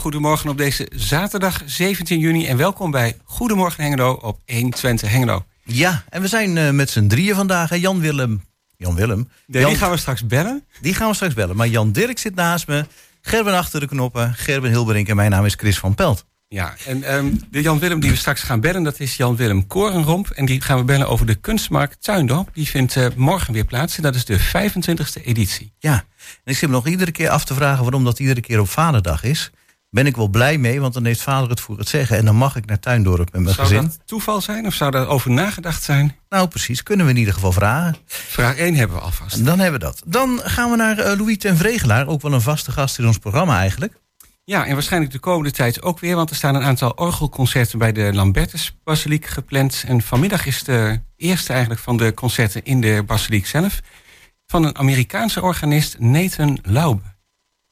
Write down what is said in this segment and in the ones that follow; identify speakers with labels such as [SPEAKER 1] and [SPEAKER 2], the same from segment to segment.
[SPEAKER 1] goedemorgen op deze zaterdag 17 juni. En welkom bij Goedemorgen Hengelo op 120 Hengelo.
[SPEAKER 2] Ja, en we zijn uh, met z'n drieën vandaag. Hè? Jan Willem. Jan Willem.
[SPEAKER 1] Die gaan we straks bellen.
[SPEAKER 2] Die gaan we straks bellen. Maar Jan Dirk zit naast me. Gerben achter de knoppen. Gerben Hilberink en mijn naam is Chris van Pelt.
[SPEAKER 1] Ja, en um, de Jan Willem die we straks gaan bellen, dat is Jan Willem Korenromp. En die gaan we bellen over de kunstmarkt Tuindorp. Die vindt uh, morgen weer plaats en dat is de 25e editie.
[SPEAKER 2] Ja, en ik zit me nog iedere keer af te vragen waarom dat iedere keer op Vaderdag is ben ik wel blij mee, want dan heeft vader het voor het zeggen. En dan mag ik naar Tuindorp met mijn
[SPEAKER 1] zou
[SPEAKER 2] gezin.
[SPEAKER 1] Zou dat toeval zijn of zou daar over nagedacht zijn?
[SPEAKER 2] Nou, precies. Kunnen we in ieder geval vragen.
[SPEAKER 1] Vraag 1 hebben we alvast.
[SPEAKER 2] Dan hebben we dat. Dan gaan we naar uh, Louis ten Vregelaar. Ook wel een vaste gast in ons programma eigenlijk.
[SPEAKER 1] Ja, en waarschijnlijk de komende tijd ook weer. Want er staan een aantal orgelconcerten bij de Lambertus-basiliek gepland. En vanmiddag is de eerste eigenlijk van de concerten in de basiliek zelf. Van een Amerikaanse organist, Nathan Laube.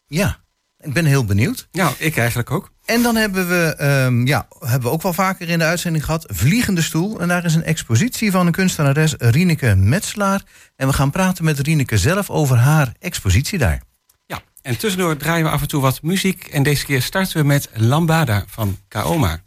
[SPEAKER 2] Ja, ik ben heel benieuwd.
[SPEAKER 1] Nou, ik eigenlijk ook.
[SPEAKER 2] En dan hebben we, um, ja, hebben we ook wel vaker in de uitzending gehad, Vliegende Stoel. En daar is een expositie van een kunstenares, Rieneke Metselaar. En we gaan praten met Rieneke zelf over haar expositie daar.
[SPEAKER 1] Ja, en tussendoor draaien we af en toe wat muziek. En deze keer starten we met Lambada van Kaoma.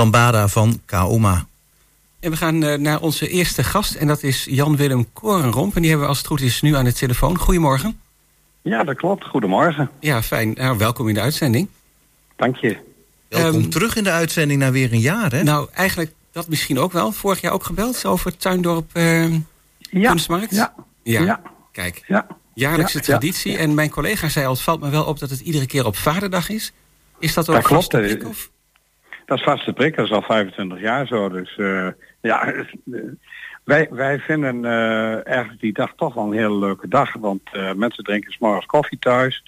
[SPEAKER 2] Lambada van Kaoma.
[SPEAKER 1] En we gaan uh, naar onze eerste gast en dat is Jan-Willem Korenromp. En die hebben we als het goed is nu aan de telefoon. Goedemorgen.
[SPEAKER 3] Ja, dat klopt. Goedemorgen.
[SPEAKER 1] Ja, fijn. Nou, welkom in de uitzending.
[SPEAKER 3] Dank je.
[SPEAKER 2] Welkom um, terug in de uitzending na weer een jaar, hè?
[SPEAKER 1] Nou, eigenlijk
[SPEAKER 4] Dat misschien ook wel. Vorig jaar ook gebeld over Tuindorp uh,
[SPEAKER 3] ja,
[SPEAKER 4] Kunstmarkt?
[SPEAKER 3] Ja.
[SPEAKER 4] ja.
[SPEAKER 3] ja.
[SPEAKER 4] Kijk,
[SPEAKER 3] ja.
[SPEAKER 4] jaarlijkse
[SPEAKER 3] Ja,
[SPEAKER 4] traditie.
[SPEAKER 3] ja.
[SPEAKER 4] En mijn collega zei al, het valt me wel op dat het iedere keer op Vaderdag is. Is dat ook
[SPEAKER 3] Dat klopt, eh,
[SPEAKER 4] of?
[SPEAKER 3] Dat is vaste prik, dat is al 25 jaar zo. Dus eh, ja, wij, wij vinden eh, eigenlijk die dag toch wel een hele leuke dag. Want eh, mensen drinken 's morgens koffie thuis.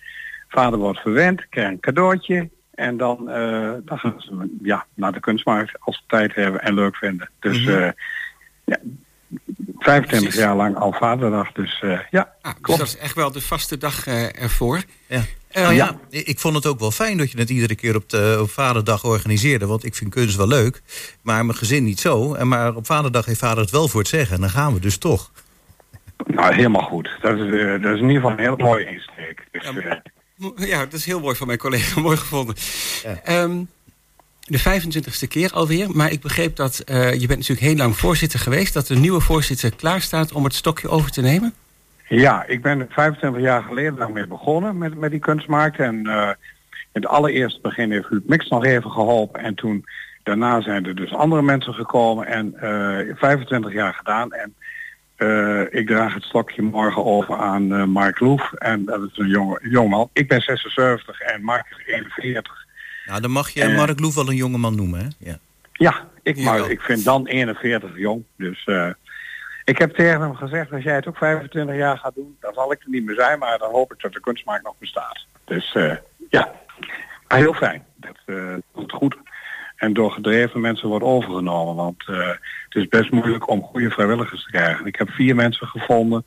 [SPEAKER 3] Vader wordt verwend, krijgt een cadeautje. En dan, dan gaan ze ja, naar de kunstmarkt als ze tijd hebben en leuk vinden. Dus eh, ja, 25
[SPEAKER 4] Precies.
[SPEAKER 3] jaar lang al vaderdag. Dus eh, ja,
[SPEAKER 4] Ah, dus
[SPEAKER 3] klopt.
[SPEAKER 4] dat is echt wel de vaste dag eh, ervoor.
[SPEAKER 2] Ja.
[SPEAKER 4] Eh,
[SPEAKER 2] Nou ja, ik vond het ook wel fijn dat je het iedere keer op, de, op Vaderdag organiseerde. Want ik vind kunst wel leuk, maar mijn gezin niet zo. En maar op Vaderdag heeft vader het wel voor het zeggen. En dan gaan we dus toch.
[SPEAKER 3] Nou, helemaal goed. Dat is, dat is in ieder geval een heel mooie insteek. Dus,
[SPEAKER 4] Ja, Ja, dat is heel mooi van mijn collega. Mooi gevonden.
[SPEAKER 2] Ja.
[SPEAKER 4] Ehm, de 25ste keer alweer. Maar ik begreep dat eh, je bent natuurlijk heel lang voorzitter geweest. Dat de nieuwe voorzitter klaar staat om het stokje over te nemen.
[SPEAKER 3] Ja, ik ben er 25 jaar geleden daarmee begonnen met, met die kunstmarkt. En eh, in het allereerste begin heeft Huub Mix nog even geholpen. En toen daarna zijn er dus andere mensen gekomen. En eh 25 jaar gedaan. En eh, ik draag het stokje morgen over aan eh, Mark Loef. En dat is een jonge, jongeman. Ik ben 76 en Mark is 41.
[SPEAKER 2] Nou, dan mag je
[SPEAKER 3] Eh.
[SPEAKER 2] Mark Loef wel een jongeman noemen, hè? Ja.
[SPEAKER 3] Ja, ik, maar ik vind dan 41 jong. Dus eh, ik heb tegen hem gezegd, als jij het ook 25 jaar gaat doen, dan zal ik er niet meer zijn, maar dan hoop ik dat de kunstmarkt nog bestaat. Dus eh, ja, maar heel fijn. Dat doet goed. En door gedreven mensen wordt overgenomen, want het is best moeilijk om goede vrijwilligers te krijgen. Ik heb vier mensen gevonden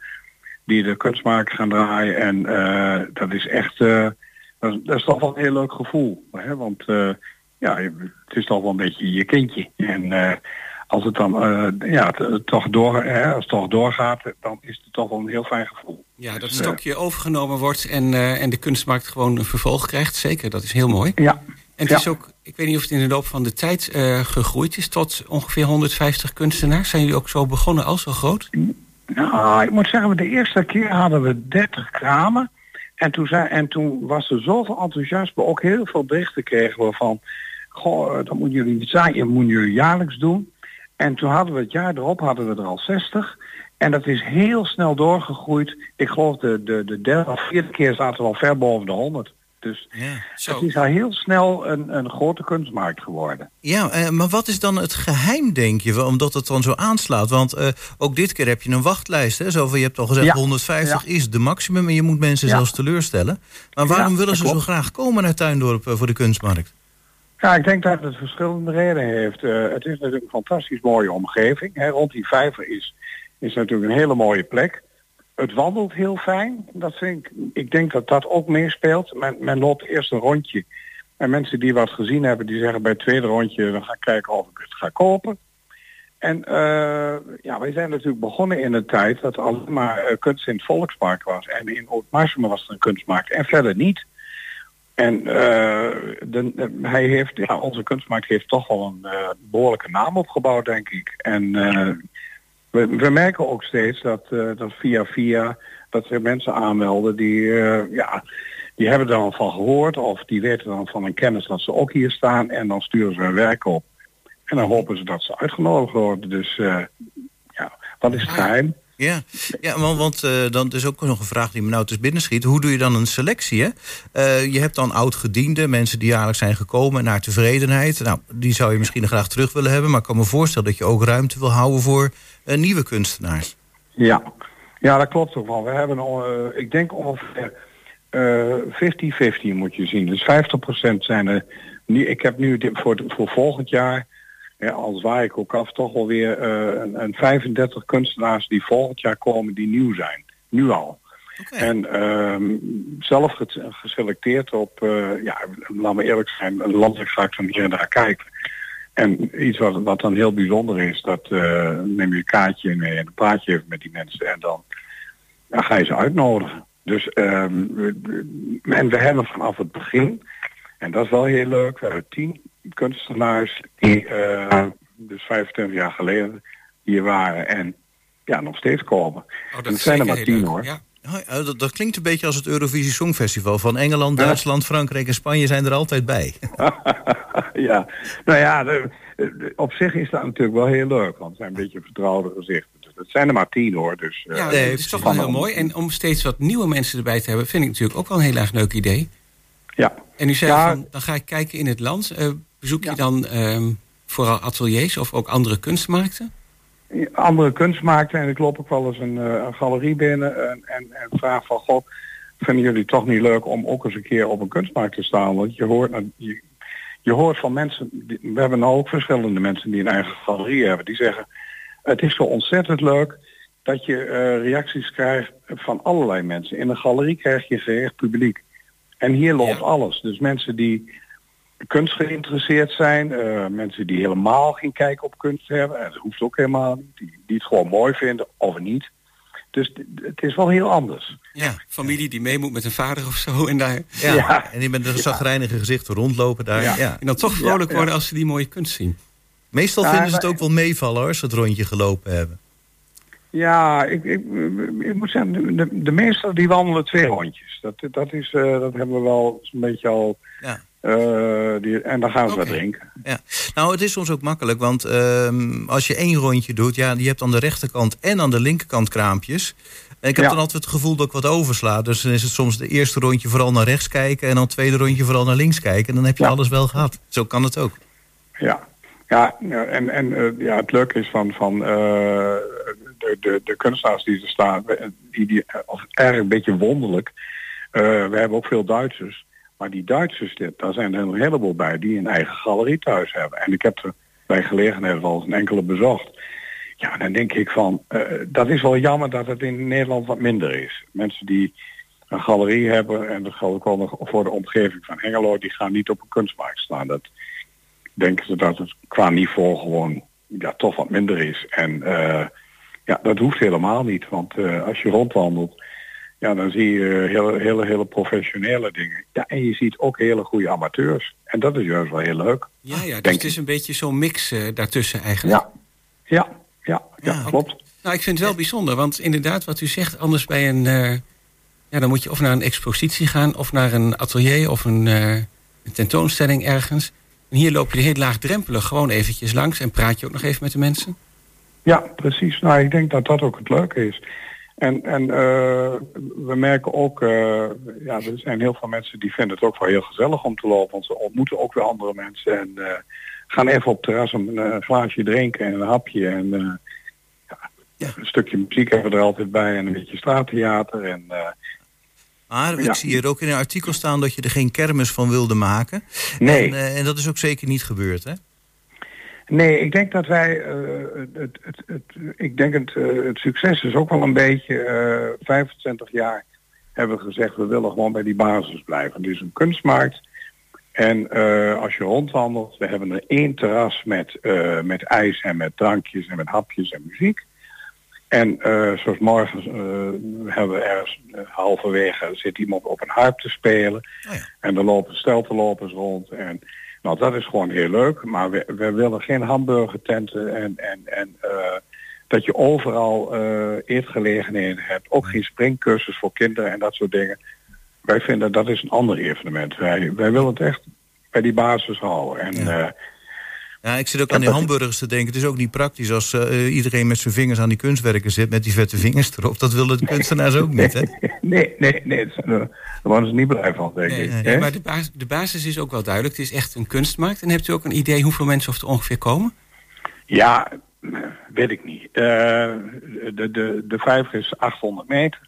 [SPEAKER 3] die de kunstmarkt gaan draaien en dat is echt, dat, is, dat is toch wel een heel leuk gevoel. Hè? Want eh, ja, het is toch wel een beetje je kindje. En eh, als het dan eh, ja, het, het toch door, hè, als het toch doorgaat, dan is het toch wel een heel fijn gevoel.
[SPEAKER 4] Ja, dat het
[SPEAKER 3] Dus, eh,
[SPEAKER 4] stokje overgenomen wordt en, en de kunstmarkt gewoon een vervolg krijgt. Zeker, dat is heel mooi.
[SPEAKER 3] Ja,
[SPEAKER 4] En het
[SPEAKER 3] Ja.
[SPEAKER 4] is ook, ik weet niet of het in de loop van de tijd gegroeid is tot ongeveer 150 kunstenaars. Zijn jullie ook zo begonnen al zo groot?
[SPEAKER 3] Nou, ik moet zeggen, de eerste keer hadden we 30 kramen. En toen, en toen was er zoveel enthousiasme, ook heel veel berichten kregen we van... Goh, eh, dat moeten jullie niet zijn, dat moeten jullie jaarlijks doen. En toen hadden we het jaar erop hadden we er al 60. En dat is heel snel doorgegroeid. Ik geloof de, de, de derde of vierde keer zaten we al ver boven de 100. Dus
[SPEAKER 2] Ja,
[SPEAKER 3] het is al heel snel een, een grote kunstmarkt geworden.
[SPEAKER 2] ja eh, maar wat is dan het geheim, denk je? Omdat het dan zo aanslaat. Want eh, ook dit keer heb je een wachtlijst. Hè? Zo van, je hebt al gezegd,
[SPEAKER 3] Ja.
[SPEAKER 2] 150 is de maximum. En je moet mensen zelfs teleurstellen. Maar waarom willen ze zo graag komen naar Tuindorp eh, voor de kunstmarkt?
[SPEAKER 3] Ja, ik denk dat het verschillende redenen heeft. Het is natuurlijk een fantastisch mooie omgeving. Hè. Rond die vijver is, is natuurlijk een hele mooie plek. Het wandelt heel fijn. Dat vind ik, ik denk dat dat ook meespeelt. Men, men loopt eerst een rondje. En mensen die wat gezien hebben, die zeggen bij het tweede rondje, dan ga ik kijken of ik het ga kopen. En eh, ja, wij zijn natuurlijk begonnen in een tijd dat alleen maar eh, kunst in het Volkspark was. En in Oud-Marsum was er een kunstmarkt en verder niet. En eh, de, hij heeft, ja, onze kunstmarkt heeft toch wel een eh, behoorlijke naam opgebouwd, denk ik. En we, we merken ook steeds dat, eh, dat via via dat er mensen aanmelden die, eh, ja, die hebben er dan van gehoord of die weten dan van een kennis dat ze ook hier staan en dan sturen ze hun werk op. En dan hopen ze dat ze uitgenodigd worden. Dus eh, ja, wat is het geheim?
[SPEAKER 2] Ja, ja want, eh, dan is ook nog een vraag die me nou te binnen schiet. Hoe doe je dan een selectie? Hè? Eh, je hebt dan oud-gedienden, mensen die jaarlijks zijn gekomen naar tevredenheid. Nou, die zou je misschien graag terug willen hebben. Maar ik kan me voorstellen dat je ook ruimte wil houden voor eh, nieuwe kunstenaars.
[SPEAKER 3] Ja. ja, dat klopt ook wel. We hebben, eh, ik denk ongeveer eh 50-50 moet je zien. Dus 50% zijn er. Ik heb nu voor, voor volgend jaar, ja, al zwaai ik ook af, toch wel weer eh, een, een 35 kunstenaars die volgend jaar komen die nieuw zijn. Nu al. En ehm, zelf ge- geselecteerd op, eh, ja, laat me eerlijk zijn, landelijk ga ik dan hier en daar kijken. En iets wat, wat dan heel bijzonder is, dat eh, neem je een kaartje mee en een praatje even met die mensen en dan, dan ga je ze uitnodigen. Dus ehm, we- en we hebben vanaf het begin, en dat is wel heel leuk, we hebben tien kunstenaars die eh, dus 25 jaar geleden hier waren en ja, nog steeds komen.
[SPEAKER 4] Oh,
[SPEAKER 3] dat zijn er maar tien, hoor.
[SPEAKER 4] Ja.
[SPEAKER 2] Oh, dat, dat klinkt een beetje als het Eurovisie Songfestival. Van Engeland. Duitsland, Frankrijk en Spanje zijn er altijd bij.
[SPEAKER 3] ja, nou ja, op zich is dat natuurlijk wel heel leuk, want het zijn een beetje vertrouwde gezichten. Dus dat zijn er maar tien hoor. Dus,
[SPEAKER 4] ja, nee, het is toch wel heel mooi. En om steeds wat nieuwe mensen erbij te hebben, vind ik natuurlijk ook wel een heel erg leuk idee.
[SPEAKER 3] Ja.
[SPEAKER 4] En u zei van, dan ga ik kijken in het land. Uh, bezoek je dan ehm, vooral ateliers of ook andere kunstmarkten?
[SPEAKER 3] Andere kunstmarkten en ik loop ook wel eens een, een galerie binnen en, en, en vraag van god, vinden jullie toch niet leuk om ook eens een keer op een kunstmarkt te staan? Want je hoort, je, je hoort van mensen, we hebben nou ook verschillende mensen die een eigen galerie hebben, die zeggen, het is zo ontzettend leuk dat je uh, reacties krijgt van allerlei mensen. In een galerie krijg je gericht publiek. En hier loopt alles. Dus mensen die kunst geïnteresseerd zijn, uh, mensen die helemaal geen kijk op kunst hebben, en dat hoeft ook helemaal niet, die, die het gewoon mooi vinden of niet. Dus het is wel heel anders.
[SPEAKER 4] Ja, familie die mee moet met een vader of zo. En, daar,
[SPEAKER 2] ja, en die met een zagrijnige gezicht rondlopen daar. Ja.
[SPEAKER 4] En dan toch vrolijk worden als ze die mooie kunst zien.
[SPEAKER 2] Meestal vinden ze het ook wel meevallen als ze het rondje gelopen hebben.
[SPEAKER 3] Ja, ik, ik, ik moet zeggen, de, de meesten die wandelen twee rondjes. Dat, dat, is, uh, dat hebben we wel een beetje al... Ja. Uh, die, en dan gaan we okay. wat drinken.
[SPEAKER 2] Ja. Nou, het is soms ook makkelijk, want uh, als je één rondje doet... ja, je hebt aan de rechterkant en aan de linkerkant kraampjes. En ik heb ja. dan altijd het gevoel dat ik wat oversla. Dus dan is het soms de eerste rondje vooral naar rechts kijken... en dan het tweede rondje vooral naar links kijken. En dan heb je ja. alles wel gehad. Zo kan het ook.
[SPEAKER 3] Ja, ja en, en uh, ja, het leuke is van... van de, de, de kunstenaars die er staan, die, die, of erg een beetje wonderlijk. We hebben ook veel Duitsers. Maar die Duitsers, daar zijn er een heleboel bij die een eigen galerie thuis hebben. En ik heb er bij gelegenheid wel eens een enkele bezocht. Ja, dan denk ik van, uh, dat is wel jammer dat het in Nederland wat minder is. Mensen die een galerie hebben, en dat nog voor de omgeving van Hengelo, die gaan niet op een kunstmarkt staan. Dat denken ze dat het qua niveau gewoon ja, toch wat minder is. En uh, ja, dat hoeft helemaal niet. Want uh, als je rondwandelt, ja, dan zie je hele, hele, hele professionele dingen. Ja, en je ziet ook hele goede amateurs. En dat is juist wel heel leuk.
[SPEAKER 4] Ja, ja dus het is een beetje zo'n mix uh, daartussen eigenlijk.
[SPEAKER 3] Ja, ja, ja, ja, ja klopt.
[SPEAKER 4] Nou, ik vind het wel bijzonder, want inderdaad wat u zegt, anders bij een... Uh, ja, dan moet je of naar een expositie gaan, of naar een atelier, of een, een tentoonstelling ergens. En hier loop je heel laagdrempelig gewoon eventjes langs en praat je ook nog even met de mensen.
[SPEAKER 3] Ja, precies. Nou, ik denk dat dat ook het leuke is. En, en uh, we merken ook, uh, ja, er zijn heel veel mensen die vinden het ook wel heel gezellig om te lopen. Want ze ontmoeten ook weer andere mensen en uh, gaan even op het terras een, een glaasje drinken en een hapje. En ja, ja. een stukje muziek hebben we er altijd bij en een beetje straattheater. En,
[SPEAKER 2] maar ik zie hier ook in een artikel staan dat je er geen kermis van wilde maken.
[SPEAKER 3] Nee.
[SPEAKER 2] En, en dat is ook zeker niet gebeurd, hè?
[SPEAKER 3] Nee, ik denk dat wij, uh, het, het, het, ik denk het, uh, het succes is ook wel een beetje, uh, 25 jaar hebben we gezegd, we willen gewoon bij die basis blijven. Dus een kunstmarkt. En als je rondwandelt, we hebben er één terras met, met ijs en met drankjes en met hapjes en muziek. En zoals morgen hebben we ergens halverwege zit iemand op een harp te spelen. Oh ja. En er lopen steltenlopers rond. En nou, dat is gewoon heel leuk, maar we, we willen geen hamburgertenten en, en, en uh, dat je overal uh, eetgelegenheden hebt. Ook geen springcursus voor kinderen en dat soort dingen. Wij vinden dat is een ander evenement. Wij, wij willen het echt bij die basis houden. En, ja. Uh,
[SPEAKER 2] ja, ik zit ook aan die hamburgers te denken. Het is ook niet praktisch als uh, iedereen met zijn vingers aan die kunstwerken zit... met die vette vingers erop. Dat willen de kunstenaars ook niet, hè?
[SPEAKER 3] Nee, nee, nee. Daar worden ze niet blij van, denk nee, ik.
[SPEAKER 4] Nee, nee, maar de basis, de basis is ook wel duidelijk. Het is echt een kunstmarkt. En hebt u ook een idee hoeveel mensen er ongeveer komen?
[SPEAKER 3] Ja, weet ik niet. Uh, de, de, de vijver is 800 meter.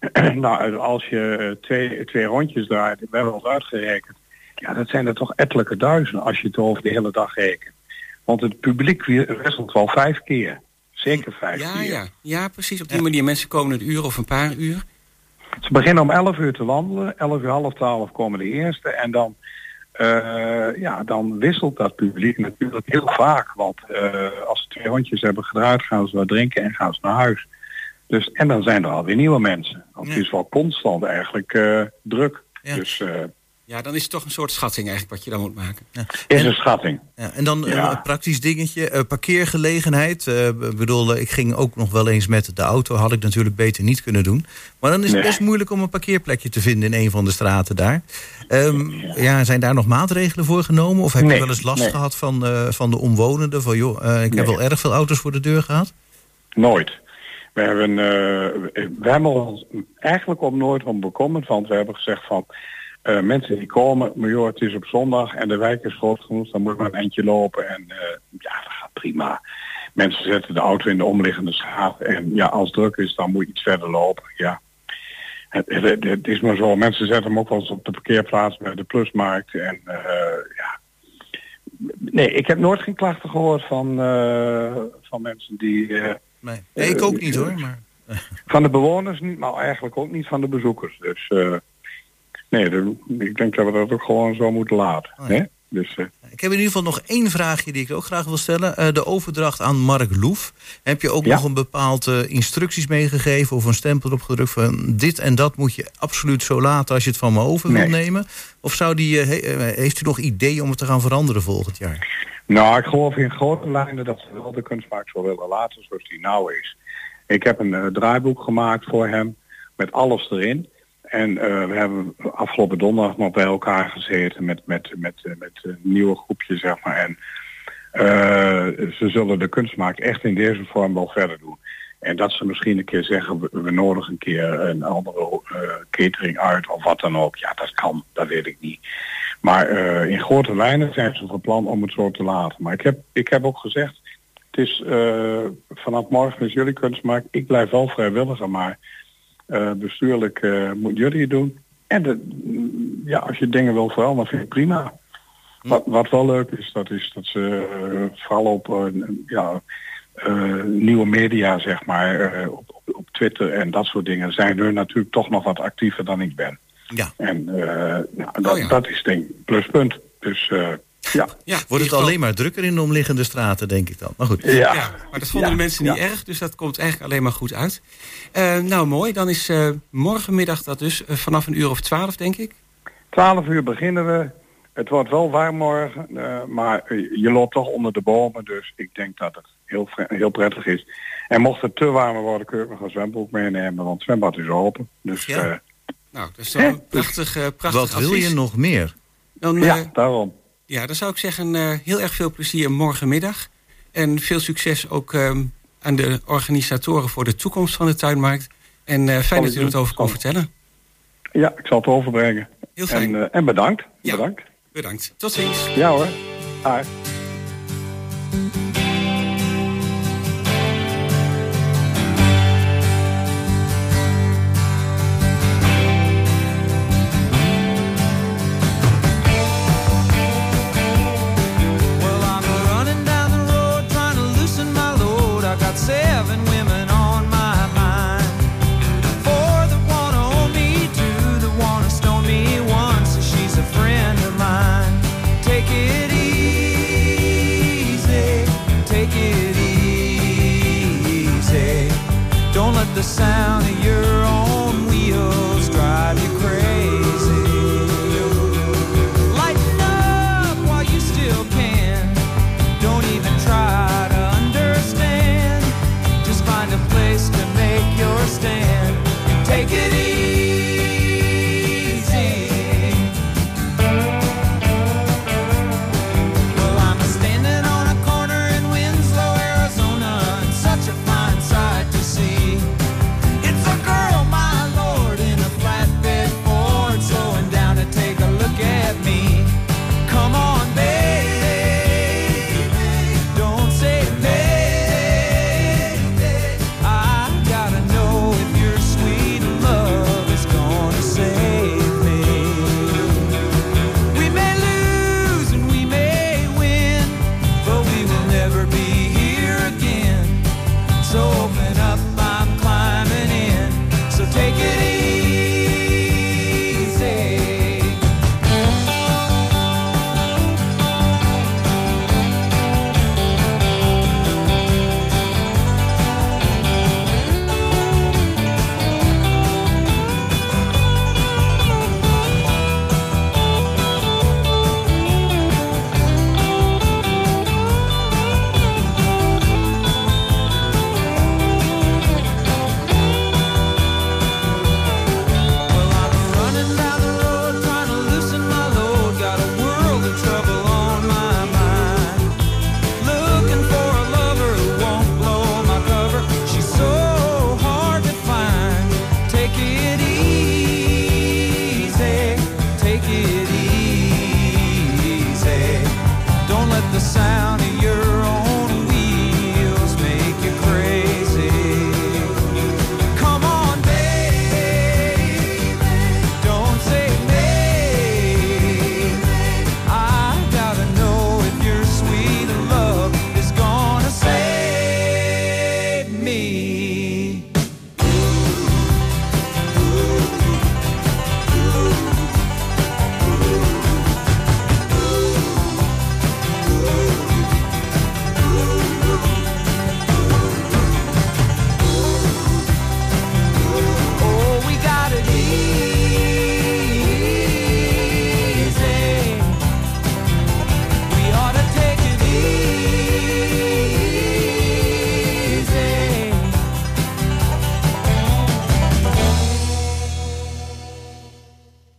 [SPEAKER 3] nou, als je twee, twee rondjes draait, we hebben al uitgerekend ja, dat zijn er toch ettelijke duizenden als je het over de hele dag rekent. Want het publiek wisselt wel vijf keer. Zeker vijf
[SPEAKER 4] ja,
[SPEAKER 3] keer.
[SPEAKER 4] Ja, ja, precies. Op die manier. Mensen komen een uur of een paar uur.
[SPEAKER 3] Ze beginnen om 11 uur te wandelen. 11 uur, half 12 komen de eerste. En dan, uh, ja, dan wisselt dat publiek natuurlijk heel vaak. Want uh, als ze twee hondjes hebben gedraaid, gaan ze wat drinken en gaan ze naar huis. Dus, en dan zijn er alweer nieuwe mensen. Want ja. het is wel constant eigenlijk uh, druk. Ja. Dus
[SPEAKER 4] Ja, dan is het toch een soort schatting eigenlijk wat je dan moet maken. Ja.
[SPEAKER 3] Is een schatting.
[SPEAKER 2] Ja, en dan een praktisch dingetje, uh, parkeergelegenheid. Uh, bedoel, ik ging ook nog wel eens met de auto, had ik natuurlijk beter niet kunnen doen. Maar dan is het best moeilijk om een parkeerplekje te vinden in een van de straten daar. Um, ja. zijn daar nog maatregelen voor genomen? Of heb je wel eens last gehad van, uh, van de omwonenden? Van joh, ik heb wel erg veel auto's voor de deur gehad?
[SPEAKER 3] Nooit. We hebben, we hebben ons eigenlijk op nooit om bekommerd, want we hebben gezegd van uh, mensen die komen, maar joh, het is op zondag en de wijk is groot genoeg, dan moet maar een eindje lopen en uh, ja, dat gaat prima. Mensen zetten de auto in de omliggende straat en ja, als het druk is, dan moet je iets verder lopen. Ja. Het, het, het, is maar zo, mensen zetten hem ook wel eens op de parkeerplaats bij de plusmarkt en uh, ja. Nee, ik heb nooit geen klachten gehoord van, van mensen die...
[SPEAKER 2] nee. nee, ik ook niet hoor, maar...
[SPEAKER 3] Van de bewoners niet, maar eigenlijk ook niet van de bezoekers. Dus nee, ik denk dat we dat ook gewoon zo moeten laten. Oh, hè? Dus, uh...
[SPEAKER 2] Ik heb in ieder geval nog één vraagje die ik ook graag wil stellen. Uh, de overdracht aan Mark Loef. Heb je ook nog een bepaalde instructies meegegeven of een stempel opgedrukt van dit en dat moet je absoluut zo laten als je het van me over nee. wil nemen? Of zou die, uh, heeft u nog ideeën om het te gaan veranderen volgend jaar?
[SPEAKER 3] Nou, ik geloof in grote lijnen dat ze wel de kunstmaak zo willen laten zoals die nou is. Ik heb een draaiboek gemaakt voor hem met alles erin. En uh, we hebben afgelopen donderdag nog bij elkaar gezeten met, met, met, met, met een nieuwe groepje, zeg maar. En ze zullen de kunstmaak echt in deze vorm wel verder doen. En dat ze misschien een keer zeggen, we, nodigen een keer een andere catering uit of wat dan ook. Ja, dat kan, dat weet ik niet. Maar in grote lijnen zijn ze van plan om het zo te laten. Maar ik heb, ik heb ook gezegd, het is vanaf morgen is jullie kunstmaak. Ik blijf wel vrijwilliger, maar uh, bestuurlijk uh, moet jullie het doen. En de, ja, als je dingen wil veranderen, vind ik prima. Hm. Wat, wat wel leuk is, dat is dat ze uh, vooral op ja, nieuwe media, zeg maar, op, op, Twitter en dat soort dingen, zijn er natuurlijk toch nog wat actiever dan ik ben. Ja. En nou, dat, oh ja. dat is denk pluspunt. Dus ja.
[SPEAKER 2] ja. Wordt het alleen maar drukker in de omliggende straten, denk ik dan. Maar goed.
[SPEAKER 4] Ja. ja maar dat vonden de mensen niet erg, dus dat komt eigenlijk alleen maar goed uit. Uh, nou, mooi. Dan is uh, morgenmiddag dat dus uh, vanaf een uur of twaalf, denk ik.
[SPEAKER 3] Twaalf uur beginnen we. Het wordt wel warm morgen, maar je loopt toch onder de bomen. Dus ik denk dat het heel, heel prettig is. En mocht het te warmer worden, kun je nog een zwembroek meenemen, want het zwembad is open. Dus, ja.
[SPEAKER 4] nou, dat is toch een prachtig, prachtig
[SPEAKER 2] Wat wil je nog meer?
[SPEAKER 3] Dan, ja, daarom.
[SPEAKER 4] Ja, dan zou ik zeggen uh, heel erg veel plezier morgenmiddag. En veel succes ook uh, aan de organisatoren voor de toekomst van de tuinmarkt. En uh, fijn dat u het over kon vertellen.
[SPEAKER 3] Ja, ik zal het overbrengen.
[SPEAKER 4] Heel fijn.
[SPEAKER 3] En, en bedankt.
[SPEAKER 4] Ja,
[SPEAKER 3] bedankt.
[SPEAKER 4] Bedankt. Tot ziens.
[SPEAKER 3] Ja hoor. Hi.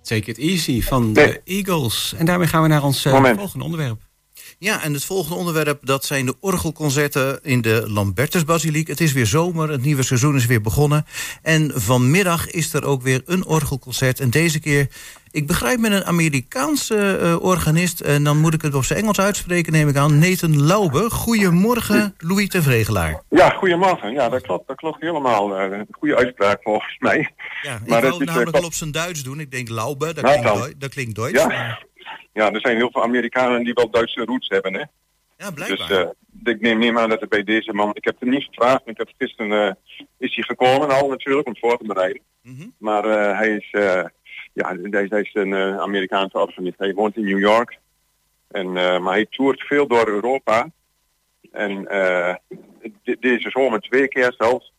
[SPEAKER 4] Take It Easy van de Eagles. En daarmee gaan we naar ons uh, volgende onderwerp.
[SPEAKER 2] Ja, en het volgende onderwerp dat zijn de orgelconcerten in de Lambertusbasiliek. Het is weer zomer, het nieuwe seizoen is weer begonnen. En vanmiddag is er ook weer een orgelconcert. En deze keer, ik begrijp met een Amerikaanse uh, organist... en dan moet ik het op zijn Engels uitspreken, neem ik aan. Nathan Laube. Goedemorgen, Louis de Vregelaar.
[SPEAKER 5] Ja, goedemorgen. Ja, dat klopt, dat klopt helemaal. Uh, goede uitspraak volgens mij.
[SPEAKER 2] Ja, ik maar wou het namelijk wel op zijn Duits doen. Ik denk Laube, dat, klinkt, dat klinkt Duits.
[SPEAKER 5] Ja ja, er zijn heel veel Amerikanen die wel Duitse roots hebben, hè.
[SPEAKER 2] Ja, blijkbaar.
[SPEAKER 5] Dus uh, ik neem, neem aan dat er bij deze man... Ik heb het niet gevraagd, ik heb gisteren... Uh, is hij gekomen al natuurlijk om voor te bereiden. Mm -hmm. Maar uh, hij is... ja, hij, hij, is een Amerikaanse organist. Hij woont in New York. En, maar hij toert veel door Europa. En deze zomer twee keer zelfs.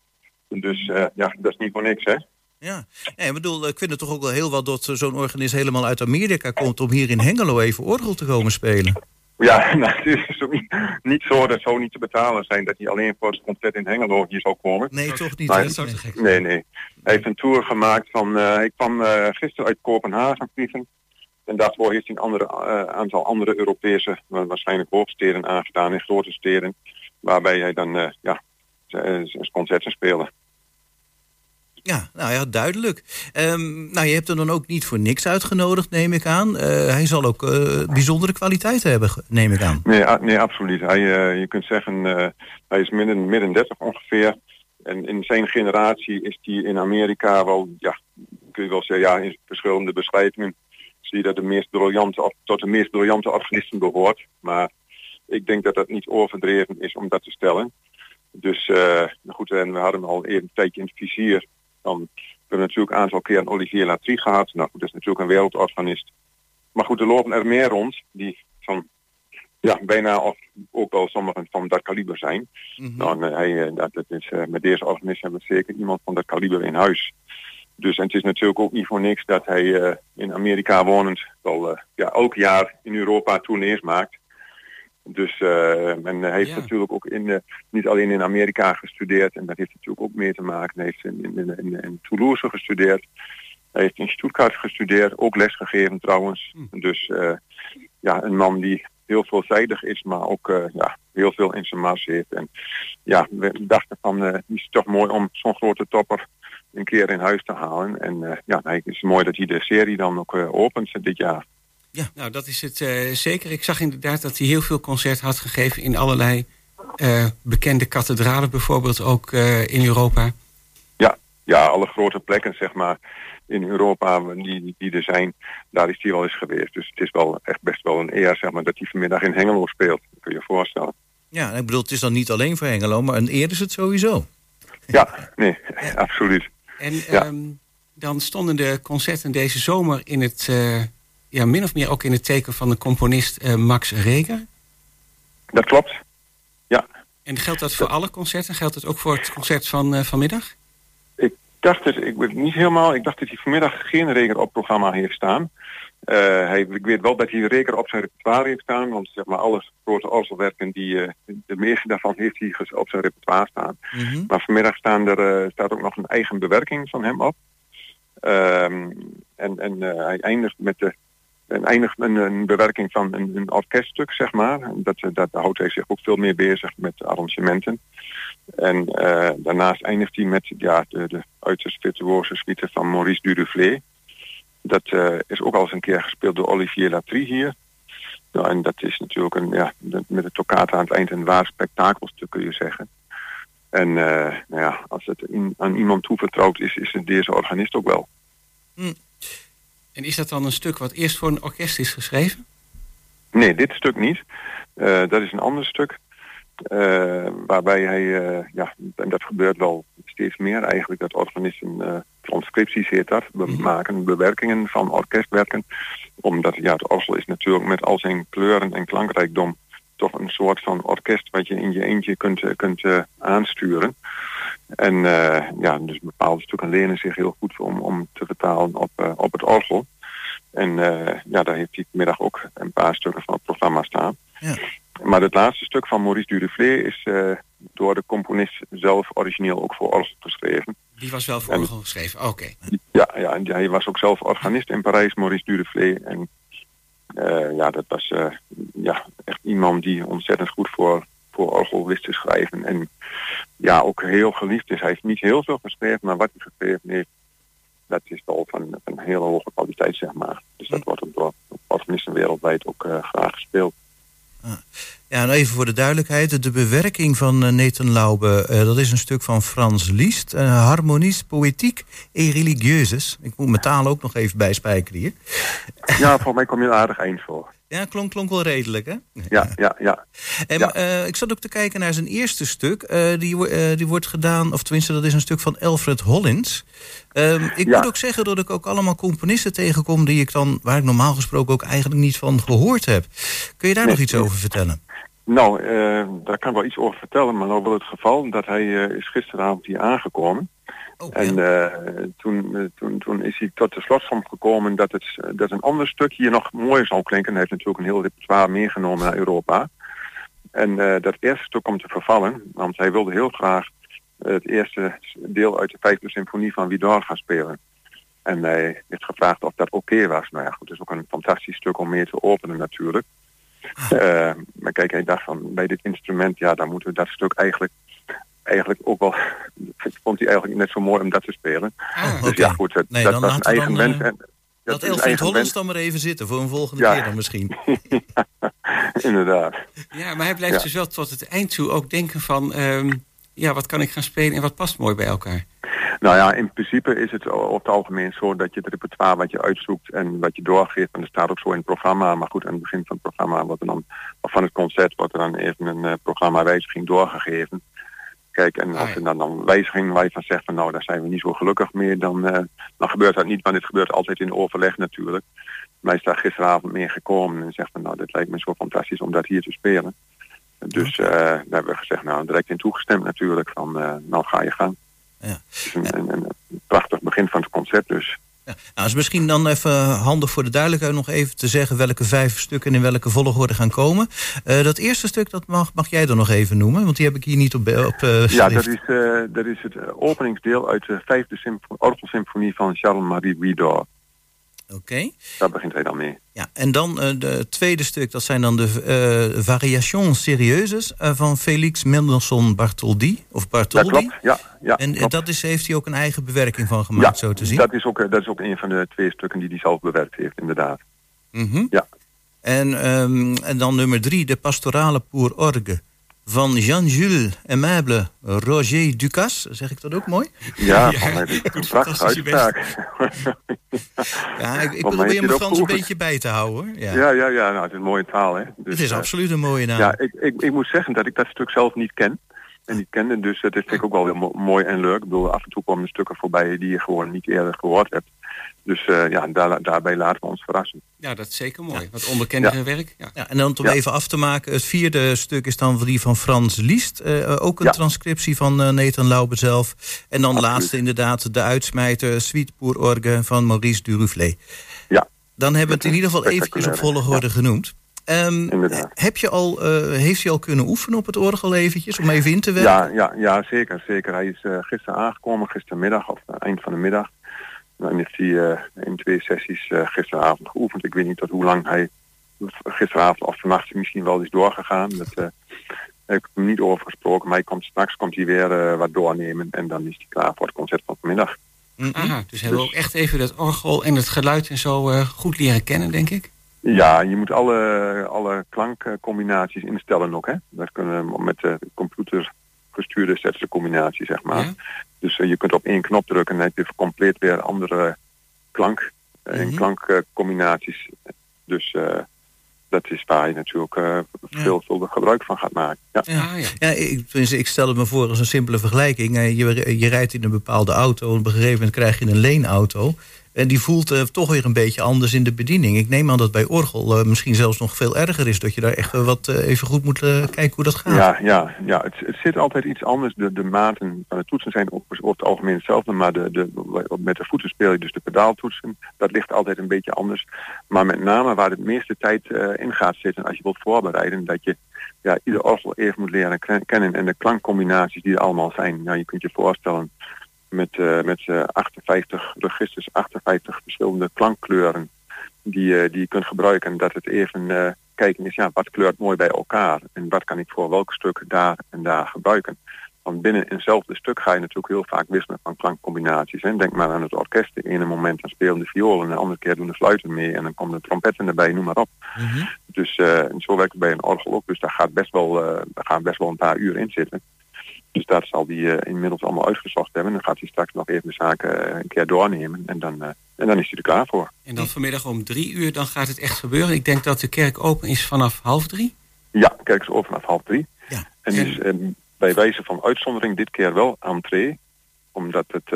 [SPEAKER 5] Dus ja, dat is niet voor niks, hè.
[SPEAKER 2] Ja, nee, ik bedoel, ik vind het toch ook wel heel wat dat zo'n organist helemaal uit Amerika komt om hier in Hengelo even orgel te komen spelen.
[SPEAKER 5] Ja, nou, het is niet, niet zo dat zo niet te betalen zijn dat hij alleen voor het concert in Hengelo hier zou komen.
[SPEAKER 2] Nee, toch niet.
[SPEAKER 5] Maar, nee. nee, nee. Hij heeft een tour gemaakt van, uh, hij kwam uh, gisteren uit Kopenhagen vliegen. En daarvoor heeft hij een andere, uh, aantal andere Europese, waarschijnlijk hoofdsteden aangedaan in grote steden. Waarbij hij dan ja, zijn concerten speelde.
[SPEAKER 2] Ja, nou ja, duidelijk. Um, nou, je hebt hem dan ook niet voor niks uitgenodigd, neem ik aan. Uh, hij zal ook uh, bijzondere kwaliteiten hebben, neem ik aan.
[SPEAKER 5] Nee, nee absoluut. Hij, uh, je kunt zeggen, hij is midden, midden 30 ongeveer. En in zijn generatie is hij in Amerika wel, ja, kun je wel zeggen, ja, in verschillende beschrijvingen zie je dat de meest briljante, tot de meest briljante organisten behoort. Maar ik denk dat dat niet overdreven is om dat te stellen. Dus goed, en we hadden hem al even een tijdje in het vizier. Dan we hebben natuurlijk een aantal keer een Olivier Latrie gehad. Nou, dat is natuurlijk een wereldorganist. Maar goed, er lopen er meer rond die van ja, bijna of ook wel sommigen van dat kaliber zijn. Mm -hmm. nou, hij, eh, dat, dat is, uh, met deze organist hebben we zeker iemand van dat kaliber in huis. Dus en het is natuurlijk ook niet voor niks dat hij uh, in Amerika wonend wel ja, elk jaar in Europa tournees maakt. Dus uh, en hij heeft ja. natuurlijk ook in, uh, niet alleen in Amerika gestudeerd en dat heeft natuurlijk ook mee te maken. Hij heeft in, in, in, in Toulouse gestudeerd. Hij heeft in Stuttgart gestudeerd, ook lesgegeven trouwens. Hm. Dus uh, ja, een man die heel veelzijdig is, maar ook ja, heel veel in zijn mars heeft. En ja, we dachten van, het is toch mooi om zo'n grote topper een keer in huis te halen. En ja, het is mooi dat hij de serie dan ook opent dit jaar.
[SPEAKER 4] Ja, nou dat is het uh, zeker. Ik zag inderdaad dat hij heel veel concerten had gegeven in allerlei uh, bekende kathedralen, bijvoorbeeld ook uh, in Europa.
[SPEAKER 5] Ja, ja, alle grote plekken zeg maar in Europa die, die er zijn, daar is hij wel eens geweest. Dus het is wel echt best wel een eer zeg maar, dat hij vanmiddag in Hengelo speelt. Dat kun je je voorstellen.
[SPEAKER 2] Ja, ik bedoel, het is dan niet alleen voor Hengelo, maar een eer is het sowieso.
[SPEAKER 5] Ja, nee, ja. absoluut.
[SPEAKER 4] En ja. um, dan stonden de concerten deze zomer in het ja, min of meer ook in het teken van de componist uh, Max Reger.
[SPEAKER 5] Dat klopt, ja.
[SPEAKER 4] En geldt dat voor alle concerten? Geldt het ook voor het concert van uh, vanmiddag?
[SPEAKER 5] Ik dacht het, ik weet niet helemaal, ik dacht dat hij vanmiddag geen Reger op programma heeft staan. Uh, hij, ik weet wel dat hij Reger op zijn repertoire heeft staan, want zeg maar alle grote orgelwerken, die, de meeste daarvan heeft hij op zijn repertoire staan. Mm -hmm. Maar vanmiddag staan er, staat ook nog een eigen bewerking van hem op. Um, en en hij eindigt met de en eindigt een, een bewerking van een, een, orkeststuk, zeg maar. Dat, dat houdt hij zich ook veel meer bezig met arrangementen. En uh, daarnaast eindigt hij met ja, de, de uiterst virtuose suite van Maurice Duruflé. Dat uh, is ook al eens een keer gespeeld door Olivier Latrie hier. Nou, en dat is natuurlijk een, ja, met de toccata aan het eind een waar spektakelstuk, kun je zeggen. En uh, nou ja, als het aan iemand toevertrouwd is, is het deze organist ook wel.
[SPEAKER 4] Hm. En is dat dan een stuk wat eerst voor een orkest is geschreven?
[SPEAKER 5] Nee, dit stuk niet. Uh, dat is een ander stuk. Uh, waarbij hij, uh, ja, en dat gebeurt wel steeds meer eigenlijk, dat organisten transcripties heet dat, we mm -hmm. maken bewerkingen van orkestwerken. Omdat ja, het orgel is natuurlijk met al zijn kleuren en klankrijkdom toch een soort van orkest wat je in je eentje kunt, kunt aansturen. En uh, ja, dus bepaalde stukken lenen zich heel goed om, om te vertalen op, uh, op het orgel. En uh, ja, daar heeft hij vanmiddag ook een paar stukken van het programma staan. Ja. Maar het laatste stuk van Maurice Duruflé is door de componist zelf origineel ook voor orgel geschreven.
[SPEAKER 4] Die was wel voor orgel geschreven, oké. Okay.
[SPEAKER 5] Ja, ja, en hij was ook zelf organist in Parijs, Maurice Dureflé. En ja, dat was ja, echt iemand die ontzettend goed voor, voor orgel wist te schrijven. En ja, ook heel geliefd is. Hij heeft niet heel veel geschreven, maar wat hij geschreven heeft, dat is wel van, van een hele hoge kwaliteit, zeg maar. Dus dat wordt ook door organisten wereldwijd ook uh, graag gespeeld.
[SPEAKER 2] Ja, en even voor de duidelijkheid. De bewerking van uh, Nathan Laube, uh, dat is een stuk van Frans Liszt. Uh, Harmonies, poëtiek et religieuses. Ik moet mijn taal ook nog even bijspijkeren hier.
[SPEAKER 5] Ja, voor mij kom je aardig eind voor.
[SPEAKER 2] Ja, klonk, klonk wel redelijk, hè?
[SPEAKER 5] Ja, ja, ja.
[SPEAKER 2] En
[SPEAKER 5] ja.
[SPEAKER 2] Uh, ik zat ook te kijken naar zijn eerste stuk. Uh, die, uh, die wordt gedaan, of tenminste, dat is een stuk van Alfred Hollins. Um, ik ja. moet ook zeggen dat ik ook allemaal componisten tegenkom... die ik dan, waar ik normaal gesproken ook eigenlijk niet van gehoord heb. Kun je daar
[SPEAKER 5] nee,
[SPEAKER 2] nog iets over vertellen?
[SPEAKER 5] Nou, daar kan ik wel iets over vertellen. Maar nou wel het geval dat hij is gisteravond hier aangekomen.
[SPEAKER 2] Oh,
[SPEAKER 5] en
[SPEAKER 2] ja.
[SPEAKER 5] uh, toen, toen, toen is hij tot de slotsom gekomen dat, het, dat een ander stuk hier nog mooier zou klinken. Hij heeft natuurlijk een heel repertoire meegenomen naar Europa. En uh, dat eerste stuk komt te vervallen, want hij wilde heel graag het eerste deel uit de vijfde symfonie van Widor gaan spelen. En hij heeft gevraagd of dat oké okay was. Nou ja, goed, het is ook een fantastisch stuk om mee te openen natuurlijk. Ah. Uh, maar kijk, hij dacht van bij dit instrument, ja, dan moeten we dat stuk eigenlijk eigenlijk ook wel vond hij eigenlijk net zo mooi om dat te spelen.
[SPEAKER 2] Oh,
[SPEAKER 5] dus
[SPEAKER 2] okay.
[SPEAKER 5] ja, goed, dat,
[SPEAKER 2] nee,
[SPEAKER 5] dat was een eigen
[SPEAKER 2] dan. Uh,
[SPEAKER 5] en,
[SPEAKER 2] dat Elfried Hollands dan maar even zitten voor een volgende
[SPEAKER 5] ja.
[SPEAKER 2] keer dan misschien.
[SPEAKER 5] ja, inderdaad.
[SPEAKER 4] Ja, maar hij blijft ja. dus wel tot het eind toe ook denken van... Um, ja, wat kan ik gaan spelen en wat past mooi bij elkaar?
[SPEAKER 5] Nou ja, in principe is het op het algemeen zo dat je het repertoire wat je uitzoekt en wat je doorgeeft, en dat staat ook zo in het programma, maar goed, aan het begin van het programma wordt er dan, of van het concert wordt er dan even een uh, programmawijziging doorgegeven. Kijk, en als er dan een wijziging waar je van zegt van nou, daar zijn we niet zo gelukkig meer, dan, uh, dan gebeurt dat niet, want dit gebeurt altijd in overleg natuurlijk. Hij is daar gisteravond mee gekomen en zegt van nou, dit lijkt me zo fantastisch om dat hier te spelen. Dus uh, daar hebben we gezegd, nou, direct in toegestemd natuurlijk, van uh, nou ga je gang.
[SPEAKER 2] Ja.
[SPEAKER 5] Het is een, een, een, prachtig begin van het concert dus.
[SPEAKER 2] Ja. Nou, is misschien dan even handig voor de duidelijkheid nog even te zeggen welke vijf stukken in welke volgorde gaan komen. Uh, dat eerste stuk, dat mag, mag jij dan nog even noemen, want die heb ik hier niet op. op uh,
[SPEAKER 5] ja, dat is, uh, dat is het openingsdeel uit de vijfde orgelsymfonie van Charles-Marie Widor.
[SPEAKER 2] Oké. Okay.
[SPEAKER 5] Daar begint hij dan mee.
[SPEAKER 2] Ja, en dan uh, de tweede stuk, dat zijn dan de uh, Variations Sérieuses uh, van Felix Mendelssohn Bartholdi. Of Bartholdi.
[SPEAKER 5] Dat klopt, ja. ja
[SPEAKER 2] en
[SPEAKER 5] klopt.
[SPEAKER 2] dat is, heeft hij ook een eigen bewerking van gemaakt,
[SPEAKER 5] ja,
[SPEAKER 2] zo te zien?
[SPEAKER 5] Dat is, ook, dat is ook een van de twee stukken die hij zelf bewerkt heeft, inderdaad.
[SPEAKER 2] Mm -hmm.
[SPEAKER 5] Ja.
[SPEAKER 2] En, um, en dan nummer drie, de Pastorale pour Orgue van Jean-Jules Aimable Roger Ducasse. Zeg ik dat ook mooi?
[SPEAKER 5] Ja, ja is een prachtige uitspraak.
[SPEAKER 2] ja, ik, ik probeer mijn Frans een beetje bij te houden. Hoor. Ja,
[SPEAKER 5] ja, ja, ja nou, het is een mooie taal. Hè?
[SPEAKER 2] Dus, het is uh, absoluut een mooie naam.
[SPEAKER 5] Ja, ik, ik, ik moet zeggen dat ik dat stuk zelf niet ken. En niet kende, dus dat vind ik ook wel heel mo mooi en leuk. Ik bedoel, af en toe komen stukken voorbij die je gewoon niet eerder gehoord hebt. Dus uh, ja, daar, daarbij laten we ons verrassen.
[SPEAKER 4] Ja, dat is zeker mooi. Ja. Wat onbekendere
[SPEAKER 2] ja.
[SPEAKER 4] werk. Ja.
[SPEAKER 2] ja. en dan om even af te maken. Het vierde stuk is dan die van Frans Liest. Uh, ook een transcriptie van uh, Nathan Laube zelf. En dan
[SPEAKER 5] Absoluut.
[SPEAKER 2] laatste inderdaad de uitsmijter Suite pour Orgue van Maurice Duruflé.
[SPEAKER 5] Ja.
[SPEAKER 2] Dan hebben we het in ieder geval eventjes op volgorde genoemd. Um, heb je al, uh, heeft hij al kunnen oefenen op het orgel eventjes, om even in te werken?
[SPEAKER 5] Ja, ja, ja zeker, zeker. Hij is uh, gisteren aangekomen, gistermiddag of uh, eind van de middag. Dan heeft hij uh, in twee sessies uh, gisteravond geoefend. Ik weet niet tot hoe lang hij gisteravond of vannacht misschien wel is doorgegaan. Dat uh, heb ik hem niet over gesproken. Maar hij komt, straks komt hij weer wat doornemen en dan is hij klaar voor het concert van vanmiddag.
[SPEAKER 4] Mm -hmm. Dus hebben we ook echt even het orgel en het geluid en zo goed leren kennen, denk ik?
[SPEAKER 5] Ja, je moet alle, alle klankcombinaties instellen ook. Hè? Dat kunnen we met de computer gestuurde zetste combinatie, zeg maar. Ja. Dus uh, je kunt op één knop drukken en dan heb je compleet weer andere klank uh, mm -hmm. klankcombinaties. Dus uh, dat is waar je natuurlijk uh, veelvuldig ja. gebruik van gaat maken. Ja,
[SPEAKER 2] ja, ja. ja ik, ik, stel het me voor als een simpele vergelijking. Je, je rijdt in een bepaalde auto en op een gegeven moment krijg je een leenauto. En die voelt uh, toch weer een beetje anders in de bediening. Ik neem aan dat bij orgel uh, misschien zelfs nog veel erger is. Dat je daar echt wat uh, even goed moet kijken hoe dat gaat.
[SPEAKER 5] Ja, ja, ja. Het, het, zit altijd iets anders. De, de maten van de toetsen zijn op, op het algemeen hetzelfde. Maar de, de, met de voeten speel je dus de pedaaltoetsen. Dat ligt altijd een beetje anders. Maar met name waar het meeste tijd in gaat zitten als je wilt voorbereiden. Dat je ja, ieder orgel even moet leren kennen. En de klankcombinaties die er allemaal zijn. Nou, je kunt je voorstellen
[SPEAKER 6] met, met 58 registers, 58 verschillende klankkleuren die, die je kunt gebruiken. Dat het even kijken is, ja, wat kleurt mooi bij elkaar en wat kan ik voor welk stuk daar en daar gebruiken. Want binnen eenzelfde stuk ga je natuurlijk heel vaak wisselen van klankcombinaties. Hè. Denk maar aan het orkest. De ene moment dan spelen de violen en de andere keer doen de fluiten mee en dan komen de trompetten erbij, noem maar op. Mhm. Dus uh, zo werkt het bij een orgel ook. Dus daar gaat best wel, uh, daar gaan best wel een paar uur in zitten. Dus dat zal die uh, inmiddels allemaal uitgezocht hebben. Dan gaat hij straks nog even de zaken een keer doornemen en dan, en dan is hij er klaar voor.
[SPEAKER 4] En dan vanmiddag om drie uur, dan gaat het echt gebeuren. Ik denk dat de kerk open is vanaf half drie.
[SPEAKER 6] Ja, de kerk is open vanaf half drie. Ja. En, dus bij wijze van uitzondering dit keer wel entree. Omdat het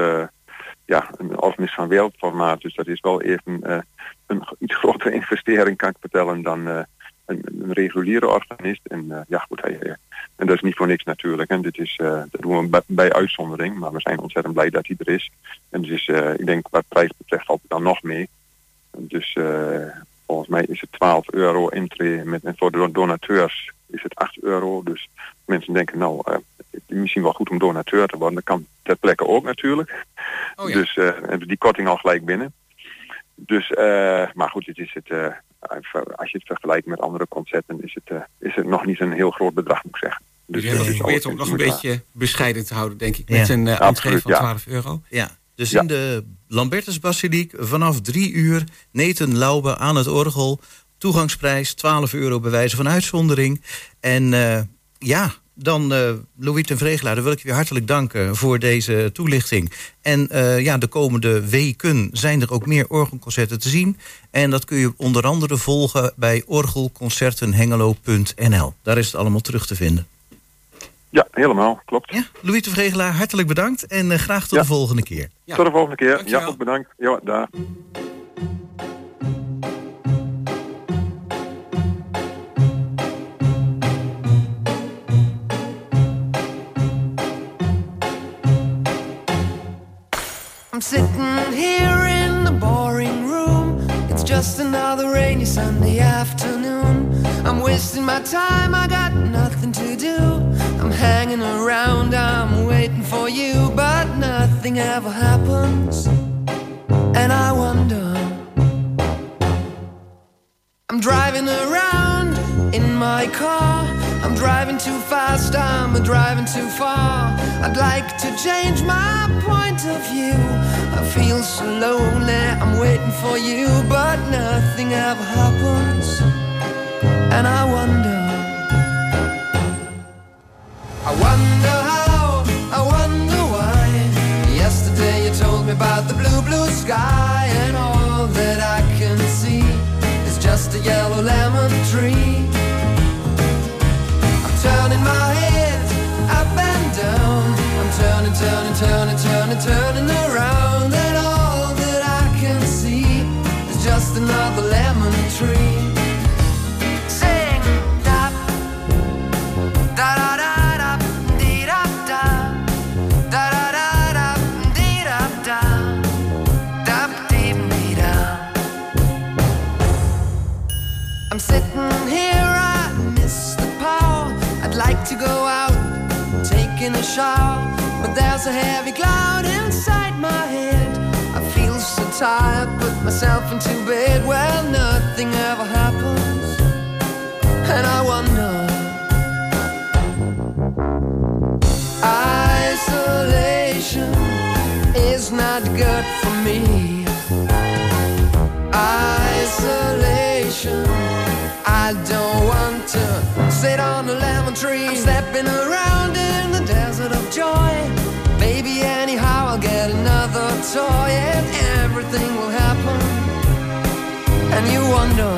[SPEAKER 6] ja, een is van wereldformaat. Dus dat is wel even uh, een iets grotere investering kan ik vertellen dan uh, een, een, reguliere organist. En ja goed, hij, en dat is niet voor niks natuurlijk. En dit is, dat doen we bij, bij, uitzondering. Maar we zijn ontzettend blij dat hij er is. En dus ik denk wat prijs betreft valt het dan nog mee. Dus volgens mij is het 12 euro intree met, en voor de donateurs is het 8 euro. Dus mensen denken, nou, uh, misschien wel goed om donateur te worden. Dat kan ter plekke ook natuurlijk. Oh ja. Dus uh, hebben die korting al gelijk binnen. Dus, uh, maar goed, het is het, als je het vergelijkt met andere concerten, is het, is het nog niet een heel groot bedrag, moet ik zeggen.
[SPEAKER 4] Dus je probeert om nog een beetje bescheiden te houden, denk ik, met een uh, entree van 12 euro.
[SPEAKER 2] Ja, dus in de Lambertusbasiliek vanaf drie uur Neten Laube aan het orgel. Toegangsprijs 12 euro bij wijze van uitzondering. En uh, ja, dan uh, Louis ten Vregelaar, dan wil ik je weer hartelijk danken voor deze toelichting. En uh, ja, de komende weken zijn er ook meer orgelconcerten te zien. En dat kun je onder andere volgen bij orgelconcertenhengelo.nl. Daar is het allemaal terug te vinden.
[SPEAKER 6] Ja, helemaal, klopt.
[SPEAKER 2] Ja, Louis de Vregelaar, hartelijk bedankt en uh, graag tot de volgende keer.
[SPEAKER 6] Ja. Tot de volgende keer. Ja, ook bedankt. Ja, daar. I'm sitting here in the boring room. It's just another rainy Sunday afternoon. I'm wasting my time, I got nothing to do. I'm hanging around, I'm waiting for you, but nothing ever happens. And I wonder. I'm driving around in my car. I'm driving too fast, I'm driving too far. I'd like to change my point of view. I feel so lonely, I'm waiting for you, but nothing ever happens. And I wonder, I wonder how, I wonder why. Yesterday you told me about the blue, blue sky, and all that I can see is just a yellow lemon tree. I'm turning my head up and down. I'm turning, turning, turning, turning, turning around, and all that I can see is just another lemon tree. Da, da, da, da, da, da, da, da, da, da, da, da, da, da, da. Like to go out, taking a shower, but there's a heavy myself into bed. Well, nothing ever happens, and I wonder. Isolation is not good for me. Isolation. I don't want to sit on a lemon tree. I'm stepping around in the desert of joy. Toy and everything will happen. And you wonder.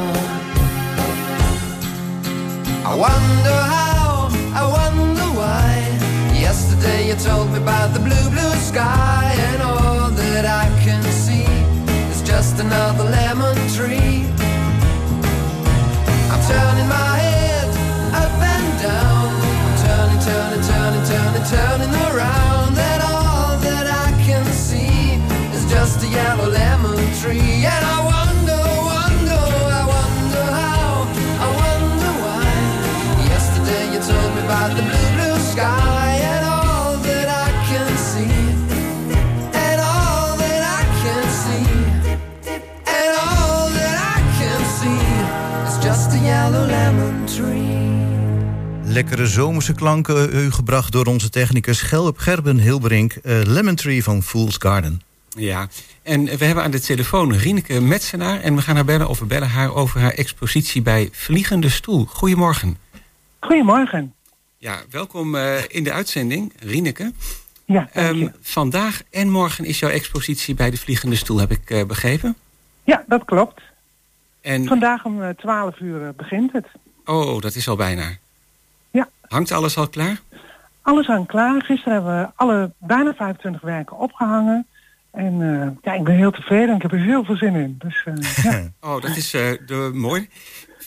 [SPEAKER 6] I wonder how, I wonder why. Yesterday you told me about the blue, blue sky, and all that I can see is just another lemon tree. I'm turning my head up and down. I'm turning, turning, turning, turning, turning around. blue, blue sky
[SPEAKER 2] Lekkere zomerse klanken eh, u gebracht door onze technicus Gelb Gerben Hilbrink. Eh, lemon Tree van Fool's Garden.
[SPEAKER 4] Ja, en we hebben aan de telefoon Rieneke Metsenaar... en we gaan haar bellen of we bellen haar over haar expositie bij Vliegende Stoel. Goedemorgen.
[SPEAKER 7] Goedemorgen.
[SPEAKER 4] Ja, welkom uh, in de uitzending, Rieneke.
[SPEAKER 7] Ja, um,
[SPEAKER 4] vandaag en morgen is jouw expositie bij de Vliegende Stoel, heb ik uh, begrepen?
[SPEAKER 7] Ja, dat klopt. En... Vandaag om 12 uur begint het.
[SPEAKER 4] Oh, dat is al bijna.
[SPEAKER 7] Ja.
[SPEAKER 4] Hangt alles al klaar?
[SPEAKER 7] Alles hangt klaar. Gisteren hebben we alle bijna 25 werken opgehangen. En uh, ja, ik ben heel tevreden en ik heb er heel veel zin in. Dus, uh, ja.
[SPEAKER 4] oh, dat is uh, de, mooi.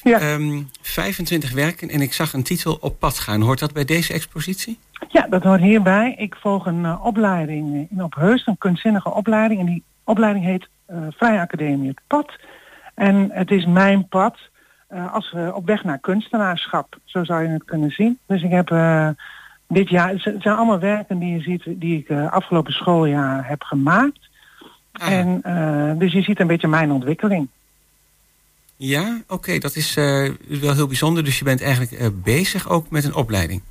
[SPEAKER 7] Ja.
[SPEAKER 4] Um, ehm, 25 werken en ik zag een titel op pad gaan. Hoort dat bij deze expositie?
[SPEAKER 7] Ja, dat hoort hierbij. Ik volg een opleiding in Opheust, een kunstzinnige opleiding. En die opleiding heet Vrije Academie Het Pad. En het is mijn pad als we op weg naar kunstenaarschap. Zo zou je het kunnen zien. Dus ik heb dit jaar, het zijn allemaal werken die je ziet, die ik uh, afgelopen schooljaar heb gemaakt. Ah. En uh, dus je ziet een beetje mijn ontwikkeling.
[SPEAKER 4] Ja, oké, dat is uh, wel heel bijzonder. Dus je bent eigenlijk bezig ook met een opleiding.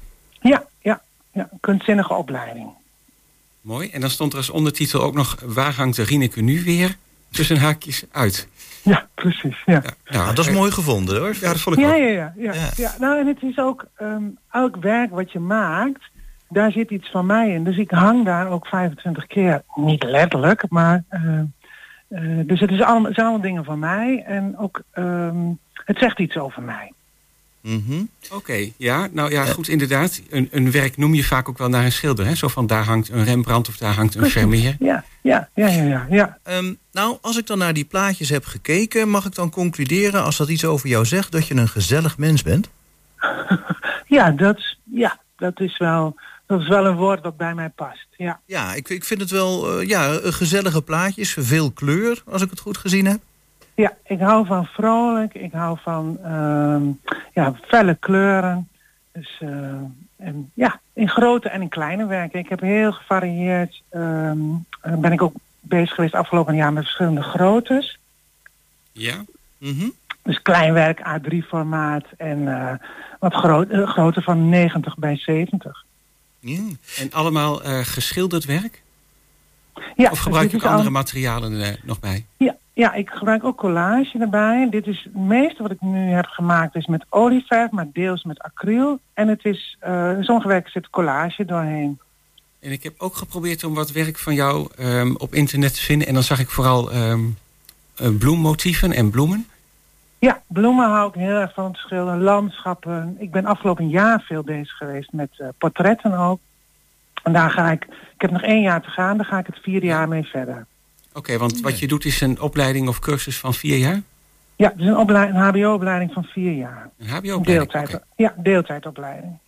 [SPEAKER 7] Ja, ja, ja, kunstzinnige opleiding.
[SPEAKER 4] Mooi. En dan stond er als ondertitel ook nog... Waar hangt de Rieneke nu weer tussen haakjes uit?
[SPEAKER 7] Ja, precies. Ja.
[SPEAKER 2] nou, dat is mooi gevonden hoor.
[SPEAKER 4] Ja, dat vond ik
[SPEAKER 7] ja,
[SPEAKER 4] ook.
[SPEAKER 7] Ja, ja, ja, ja. ja. Nou, en het is ook um, elk werk wat je maakt, daar zit iets van mij in. Dus ik hang daar ook 25 keer, niet letterlijk, maar uh, uh, dus het is allemaal, zijn allemaal dingen van mij en ook um, het zegt iets over mij.
[SPEAKER 4] Mm -hmm. Oké, okay, ja, nou ja, goed, inderdaad. Een, een werk noem je vaak ook wel naar een schilder, hè? Zo van daar hangt een Rembrandt of daar hangt een Vermeer.
[SPEAKER 7] Ja, ja, ja, ja, ja. ja.
[SPEAKER 2] Um, nou, als ik dan naar die plaatjes heb gekeken, mag ik dan concluderen, als dat iets over jou zegt, dat je een gezellig mens bent?
[SPEAKER 7] ja, dat, ja, dat is wel. Dat is wel een woord dat bij mij past, ja.
[SPEAKER 2] Ja, ik, ik vind het wel uh, ja, gezellige plaatjes, veel kleur, als ik het goed gezien heb.
[SPEAKER 7] Ja, ik hou van vrolijk. Ik hou van uh, ja, felle kleuren. Dus uh, en, ja, in grote en in kleine werken. Ik heb heel gevarieerd. Uh, ben ik ook bezig geweest afgelopen jaar met verschillende groottes.
[SPEAKER 4] Ja.
[SPEAKER 2] Mm -hmm.
[SPEAKER 7] Dus klein werk A3 formaat en uh, wat groot, grootte van 90 bij 70.
[SPEAKER 4] Ja. En allemaal geschilderd werk?
[SPEAKER 7] Ja,
[SPEAKER 4] of gebruik je ook andere al... materialen nog bij?
[SPEAKER 7] Ja, ja, ik gebruik ook collage erbij. Dit is het meeste wat ik nu heb gemaakt is met olieverf, maar deels met acryl. En het is, uh, sommige werken zit collage doorheen.
[SPEAKER 4] En ik heb ook geprobeerd om wat werk van jou um, op internet te vinden. En dan zag ik vooral um, bloemmotieven en bloemen.
[SPEAKER 7] Ja, bloemen hou ik heel erg van te schilderen. Landschappen. Ik ben afgelopen jaar veel bezig geweest met uh, portretten ook. En daar ga ik, ik heb nog één jaar te gaan, daar ga ik het vier jaar mee verder.
[SPEAKER 4] Oké, okay, want wat je doet is een opleiding of cursus van vier jaar?
[SPEAKER 7] Ja, het is een, een hbo-opleiding van vier jaar.
[SPEAKER 4] Een hbo-opleiding?
[SPEAKER 7] Deeltijd, okay. Ja, deeltijdopleiding.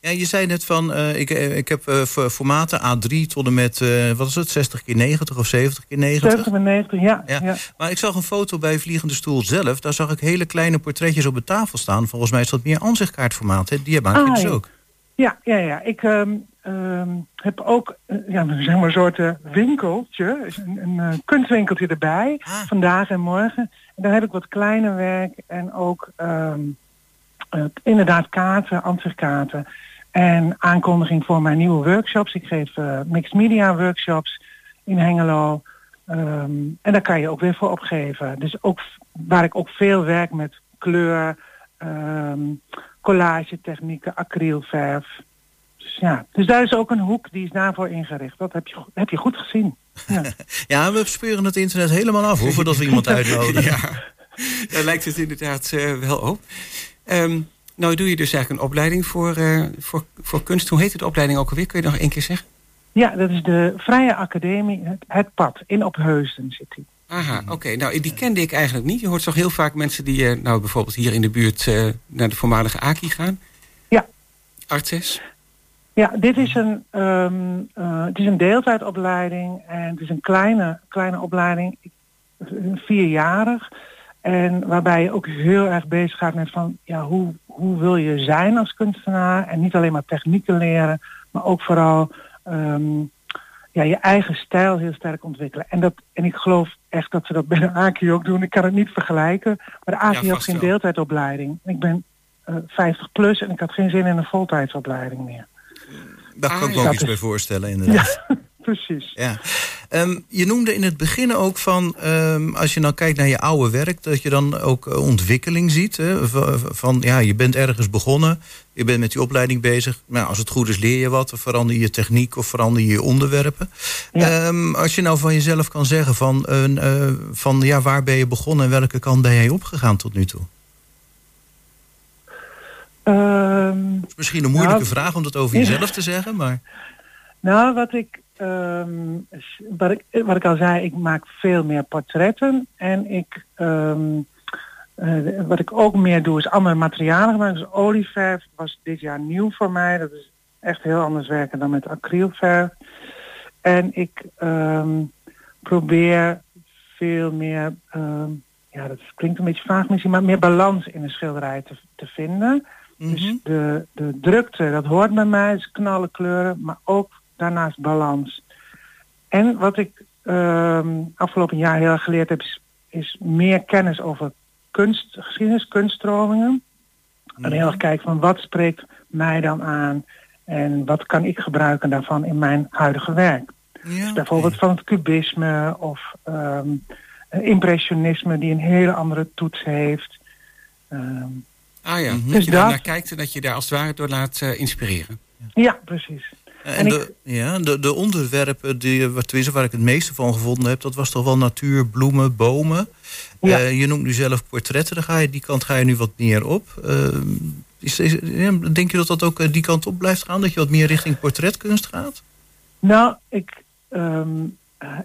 [SPEAKER 2] Ja, je zei net van, uh, ik, ik heb uh, formaten A3 tot en met, uh, wat is het, 60 keer 90 of 70 keer 90?
[SPEAKER 7] 70 keer 90, ja,
[SPEAKER 2] ja.
[SPEAKER 7] ja.
[SPEAKER 2] Maar ik zag een foto bij Vliegende Stoel zelf. Daar zag ik hele kleine portretjes op de tafel staan. Volgens mij is dat meer aanzichtkaartformaat, hè? Die hebben ah, dus
[SPEAKER 7] ja.
[SPEAKER 2] ook.
[SPEAKER 7] Ja, ja, ja. Ik um, um, heb ook ja, zeg maar een soort uh, winkeltje, een, een uh, kunstwinkeltje erbij,
[SPEAKER 2] ah.
[SPEAKER 7] vandaag en morgen. En daar heb ik wat kleiner werk en ook um, uh, inderdaad kaarten, ansichtkaarten en aankondiging voor mijn nieuwe workshops. Ik geef mixed media workshops in Hengelo. Um, en daar kan je ook weer voor opgeven. Dus ook waar ik ook veel werk met kleur, collage technieken, acrylverf. Dus ja, dus daar is ook een hoek die is daarvoor ingericht. Dat heb je, heb je goed gezien. Ja,
[SPEAKER 2] ja we speuren het internet helemaal af hoor, voordat we iemand uitnodigen.
[SPEAKER 4] ja, daar lijkt het inderdaad uh, wel op. Um, nou doe je dus eigenlijk een opleiding voor, uh, voor, voor kunst. Hoe heet de opleiding ook alweer? Kun je nog één keer zeggen?
[SPEAKER 7] Ja, dat is de Vrije Academie, het, het Pad. In Opheusden zit die.
[SPEAKER 4] Aha, oké. Okay. Nou, die kende ik eigenlijk niet. Je hoort toch heel vaak mensen die uh, nou bijvoorbeeld hier in de buurt uh, naar de voormalige AKI gaan?
[SPEAKER 7] Ja.
[SPEAKER 4] Artes?
[SPEAKER 7] Ja, dit is een, um, uh, het is een deeltijdopleiding en het is een kleine, kleine opleiding, vierjarig. En waarbij je ook heel erg bezig gaat met van, ja, hoe, hoe wil je zijn als kunstenaar? En niet alleen maar technieken leren, maar ook vooral um, ja, je eigen stijl heel sterk ontwikkelen. En, dat, en ik geloof echt dat ze dat bij de AKI ook doen. Ik kan het niet vergelijken. Maar de AKI ja, heeft geen deeltijdopleiding. Ik ben 50 plus en ik had geen zin in een voltijdsopleiding meer.
[SPEAKER 2] Daar kan ik
[SPEAKER 4] ja.
[SPEAKER 2] me ook iets bij voorstellen, inderdaad.
[SPEAKER 7] Precies.
[SPEAKER 2] Ja. Ehm, je noemde in het begin ook van, ehm, als je nou kijkt naar je oude werk, dat je dan ook eh, ontwikkeling ziet. Hè? Van ja, je bent ergens begonnen, je bent met die opleiding bezig. Nou, als het goed is, leer je wat, of verander je techniek of verander je je onderwerpen.
[SPEAKER 7] Ja.
[SPEAKER 2] Ehm, als je nou van jezelf kan zeggen van, een, eh, van ja, waar ben je begonnen en welke kant ben jij opgegaan tot nu toe?
[SPEAKER 7] Ehm,
[SPEAKER 2] Is misschien een moeilijke
[SPEAKER 7] Nou,
[SPEAKER 2] vraag om dat over
[SPEAKER 7] ja.
[SPEAKER 2] jezelf te zeggen, maar
[SPEAKER 7] Nou, wat ik, ehm, wat ik, wat ik al zei, ik maak veel meer portretten. En ik, ehm, eh, wat ik ook meer doe, is andere materialen gebruiken. Dus olieverf was dit jaar nieuw voor mij. Dat is echt heel anders werken dan met acrylverf. En ik ehm, probeer veel meer, ehm, ja, dat klinkt een beetje vaag misschien, maar meer balans in een schilderij te, te vinden.
[SPEAKER 2] Mhm.
[SPEAKER 7] Dus de, de drukte, dat hoort bij mij, dus knallen kleuren, maar ook daarnaast balans. En wat ik ehm, afgelopen jaar heel erg geleerd heb, is, is meer kennis over kunst, geschiedenis, kunststromingen. En heel erg kijken van wat spreekt mij dan aan en wat kan ik gebruiken daarvan in mijn huidige werk.
[SPEAKER 2] ja,
[SPEAKER 7] Dus bijvoorbeeld van het cubisme of ehm, impressionisme die een hele andere toets heeft. Ehm,
[SPEAKER 4] Ah ja,
[SPEAKER 2] Mhm.
[SPEAKER 4] dat
[SPEAKER 7] Dus
[SPEAKER 4] je daar naar kijkt en dat je daar als het ware door laat eh, inspireren.
[SPEAKER 7] ja, precies.
[SPEAKER 2] En,
[SPEAKER 7] En
[SPEAKER 2] de, ja, de, de onderwerpen die, waar ik het meeste van gevonden heb, dat was toch wel natuur, bloemen, bomen.
[SPEAKER 7] Ja.
[SPEAKER 2] Eh, je noemt nu zelf portretten, daar ga je, die kant ga je nu wat meer op. Eh, is, denk je dat dat ook eh, die kant op blijft gaan? Dat je wat meer richting portretkunst gaat?
[SPEAKER 7] Nou, ik, ehm, eh,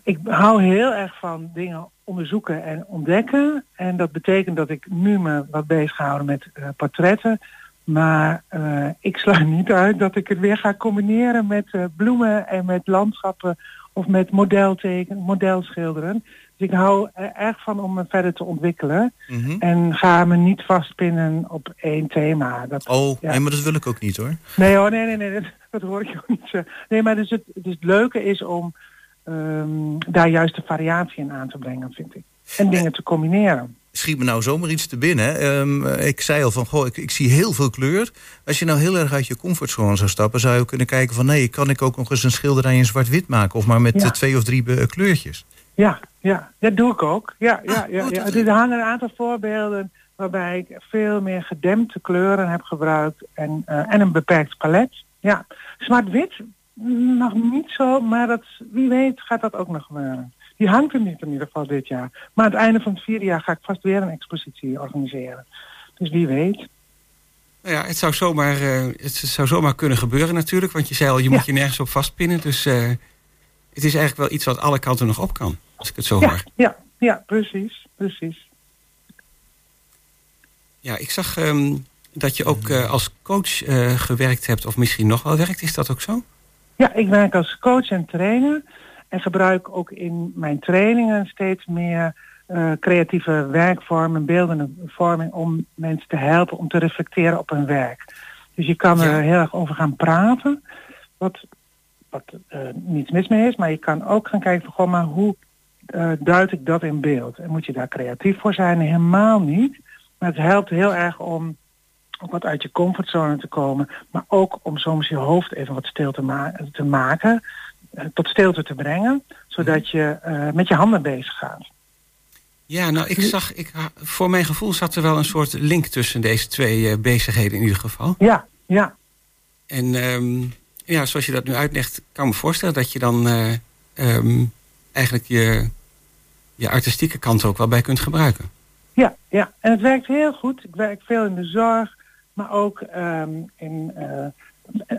[SPEAKER 7] ik hou heel erg van dingen onderzoeken en ontdekken. En dat betekent dat ik nu me wat bezig houden met eh, portretten. Maar eh, ik sluit niet uit dat ik het weer ga combineren met eh, bloemen en met landschappen of met modelteken, modelschilderen. Dus ik hou er erg van om me verder te ontwikkelen.
[SPEAKER 2] Mhm.
[SPEAKER 7] En ga me niet vastpinnen op één thema. Dat,
[SPEAKER 2] Oh,
[SPEAKER 7] Ja.
[SPEAKER 2] nee, maar dat wil ik ook niet hoor.
[SPEAKER 7] Nee hoor, nee, nee, nee, dat, dat hoor ik ook niet. Nee, maar dus het, dus het leuke is om ehm, daar juist de variatie in aan te brengen, vind ik. En dingen te combineren.
[SPEAKER 2] Schiet me nou zomaar iets te binnen. Ehm, ik zei al van, goh, ik, ik zie heel veel kleur. Als je nou heel erg uit je comfortzone zou stappen... zou je kunnen kijken van... nee, kan ik ook nog eens een schilderij in zwart-wit maken... of maar met
[SPEAKER 7] Ja.
[SPEAKER 2] eh, twee of drie eh, kleurtjes.
[SPEAKER 7] Ja, ja, dat doe ik ook. Ja, ja,
[SPEAKER 2] Ah,
[SPEAKER 7] ja,
[SPEAKER 2] goed,
[SPEAKER 7] ja.
[SPEAKER 2] dat-
[SPEAKER 7] Er hangen een aantal voorbeelden waarbij ik veel meer gedempte kleuren heb gebruikt en, eh, en een beperkt palet. Ja, zwart-wit nog niet zo, maar dat, wie weet gaat dat ook nog gebeuren. Die hangt er niet in ieder geval dit jaar. Maar aan het einde van het vierde jaar ga ik vast weer een expositie organiseren. Dus wie weet.
[SPEAKER 4] Nou ja, het zou, zomaar, eh, het zou zomaar kunnen gebeuren natuurlijk. Want je zei al, je
[SPEAKER 7] Ja.
[SPEAKER 4] moet je nergens op vastpinnen. Dus eh, het is eigenlijk wel iets wat alle kanten nog op kan. Als ik het zo
[SPEAKER 7] Ja,
[SPEAKER 4] hoor.
[SPEAKER 7] ja, ja, precies, precies.
[SPEAKER 4] Ja, ik zag ehm, dat je ook eh, als coach eh, gewerkt hebt. Of misschien nog wel werkt. Is dat ook zo?
[SPEAKER 7] Ja, ik werk als coach en trainer en gebruik ook in mijn trainingen steeds meer eh, creatieve werkvormen, beeldende vorming om mensen te helpen om te reflecteren op hun werk. Dus je kan
[SPEAKER 4] Ja.
[SPEAKER 7] er heel erg over gaan praten, wat, wat eh, niets mis mee is, maar je kan ook gaan kijken van goh, maar hoe eh, duid ik dat in beeld? En moet je daar creatief voor zijn? Helemaal niet. Maar het helpt heel erg om ook wat uit je comfortzone te komen. Maar ook om soms je hoofd even wat stil te, ma- te maken. eh, tot stilte te brengen. Zodat je eh, met je handen bezig gaat.
[SPEAKER 4] Ja, nou, ik zag, ik, voor mijn gevoel zat er wel een soort link tussen deze twee eh, bezigheden in ieder geval.
[SPEAKER 7] Ja, ja.
[SPEAKER 4] En ehm, ja, zoals je dat nu uitlegt, kan ik me voorstellen dat je dan eh, ehm, eigenlijk je, je artistieke kant ook wel bij kunt gebruiken.
[SPEAKER 7] Ja, ja, en het werkt heel goed. Ik werk veel in de zorg, maar ook ehm, in eh,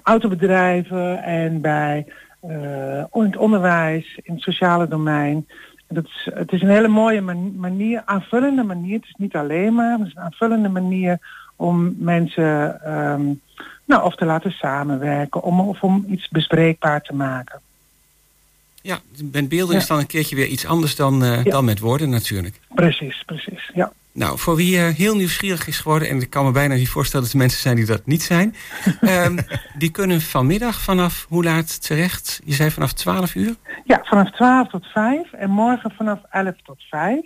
[SPEAKER 7] autobedrijven en bij eh, in het onderwijs, in het sociale domein. Dat is, het is een hele mooie man- manier, aanvullende manier. Het is niet alleen maar, het is een aanvullende manier om mensen ehm, nou, of te laten samenwerken om, of om iets bespreekbaar te maken.
[SPEAKER 4] Ja, met beelden
[SPEAKER 7] Ja.
[SPEAKER 4] is dan een keertje weer iets anders dan, eh,
[SPEAKER 7] Ja.
[SPEAKER 4] dan met woorden natuurlijk.
[SPEAKER 7] Precies, precies. Ja.
[SPEAKER 4] Nou, voor wie eh, heel nieuwsgierig is geworden... en ik kan me bijna niet voorstellen dat er mensen zijn die dat niet zijn... ehm, die kunnen vanmiddag vanaf hoe laat terecht? Je zei vanaf 12 uur?
[SPEAKER 7] Ja, vanaf 12 tot 5 en morgen vanaf 11 tot 5.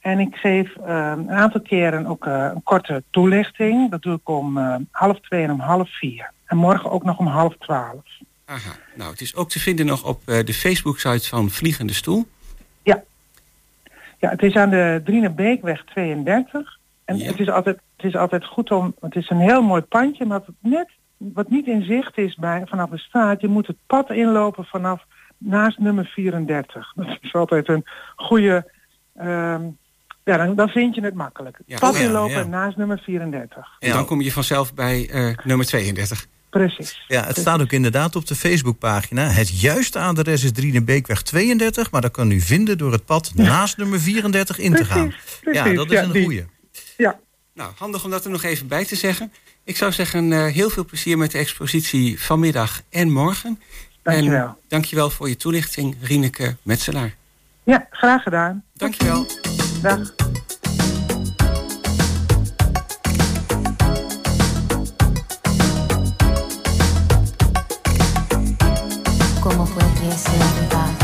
[SPEAKER 7] En ik geef uh, een aantal keren ook uh, een korte toelichting. Dat doe ik om uh, half twee en om half vier. En morgen ook nog om half twaalf.
[SPEAKER 4] Aha. Nou, het is ook te vinden nog op de Facebook-site van Vliegende Stoel.
[SPEAKER 7] Ja. Ja, het is aan de Drienebeekweg 32. En ja. het, is altijd, het is altijd goed om... Het is een heel mooi pandje, maar wat, net, wat niet in zicht is bij, vanaf de straat... je moet het pad inlopen vanaf naast nummer 34. Dat is altijd een goede... Um, ja, dan, dan vind je het makkelijk. Ja, Pad inlopen ja, naast nummer 34.
[SPEAKER 4] En dan kom je vanzelf bij uh, nummer 32.
[SPEAKER 7] Precies.
[SPEAKER 2] Ja, het staat ook inderdaad op de Facebookpagina. Het juiste adres is Drienebeekweg 32, maar dat kan u vinden door het pad naast nummer 34 in te gaan.
[SPEAKER 7] Precies,
[SPEAKER 2] ja, dat is een goede.
[SPEAKER 7] Ja.
[SPEAKER 4] Nou, handig om dat er nog even bij te zeggen. Ik zou zeggen, uh, heel veel plezier met de expositie vanmiddag en morgen.
[SPEAKER 7] Dankjewel.
[SPEAKER 4] En dankjewel voor je toelichting, Rieneke Metselaar.
[SPEAKER 7] Ja, graag gedaan.
[SPEAKER 4] Dankjewel.
[SPEAKER 7] Dag.
[SPEAKER 8] que.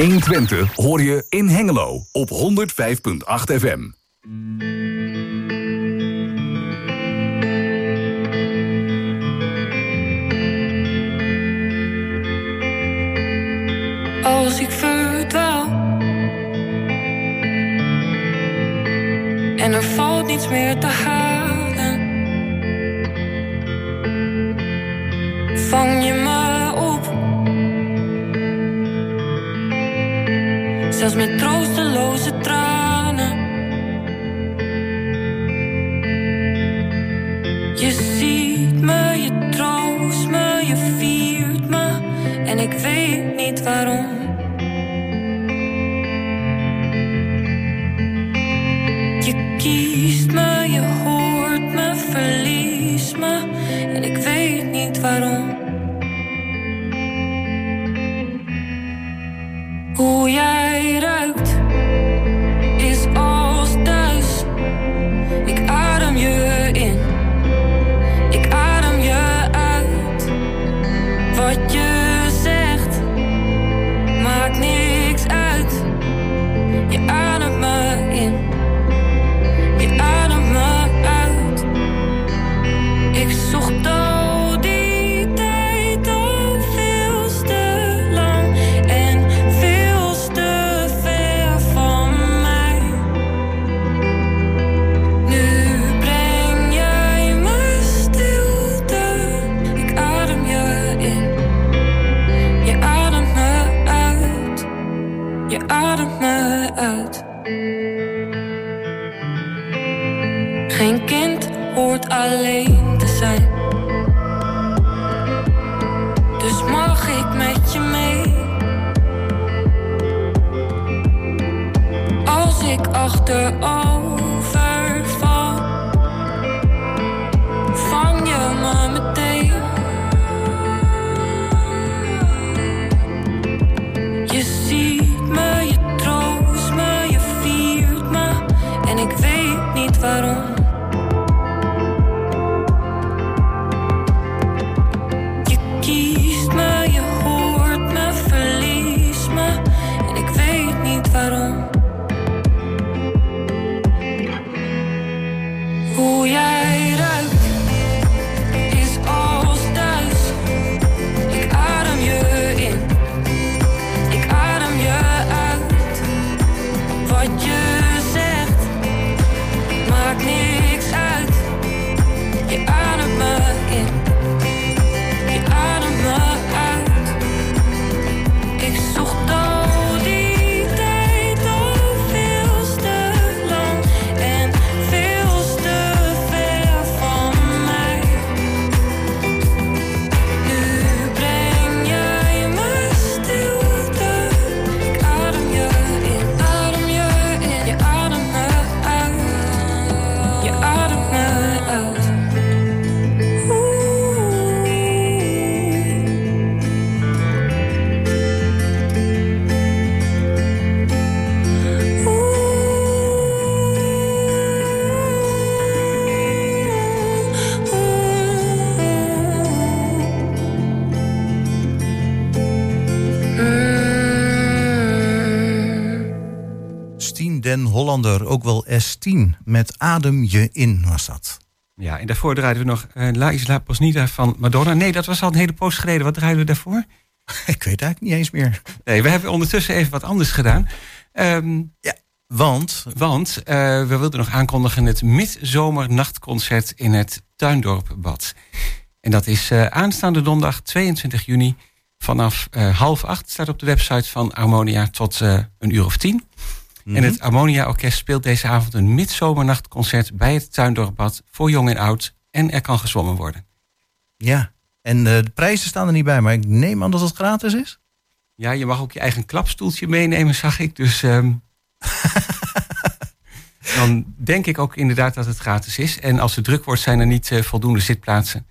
[SPEAKER 9] 120 hoor je in Hengelo op 105.8 FM.
[SPEAKER 10] Als ik verdwaal en er valt niets meer te halen, vang je me op. Zelfs met troosteloze tranen. Je ziet me, je troost me, je viert me. En ik weet niet waarom. Je kiest me, je hoort me, verlies me. En ik weet niet waarom. Hoort
[SPEAKER 2] Hollander, ook wel S10, met Adem je in was dat.
[SPEAKER 4] Ja, en daarvoor draaiden we nog eh, La Isla Posnita van Madonna. Nee, dat was al een hele poos geleden. Wat draaiden we daarvoor?
[SPEAKER 2] Ik weet eigenlijk niet eens meer.
[SPEAKER 4] Nee, we hebben ondertussen even wat anders gedaan. Ehm,
[SPEAKER 2] Want,
[SPEAKER 4] want eh, we wilden nog aankondigen het midzomernachtconcert in het Tuindorpbad. En dat is eh, aanstaande donderdag 22 juni vanaf half acht. Staat op de website van Harmonia tot een uur of tien. En het Harmonia Orkest speelt deze avond een midzomernachtconcert bij het Tuindorpbad voor jong en oud. En er kan gezwommen worden.
[SPEAKER 2] ja, en eh, de prijzen staan er niet bij, maar ik neem aan dat het gratis is.
[SPEAKER 4] Ja, je mag ook je eigen klapstoeltje meenemen, zag ik. Dus ehm, dan denk ik ook inderdaad dat het gratis is. En als het druk wordt, zijn er niet eh, voldoende zitplaatsen.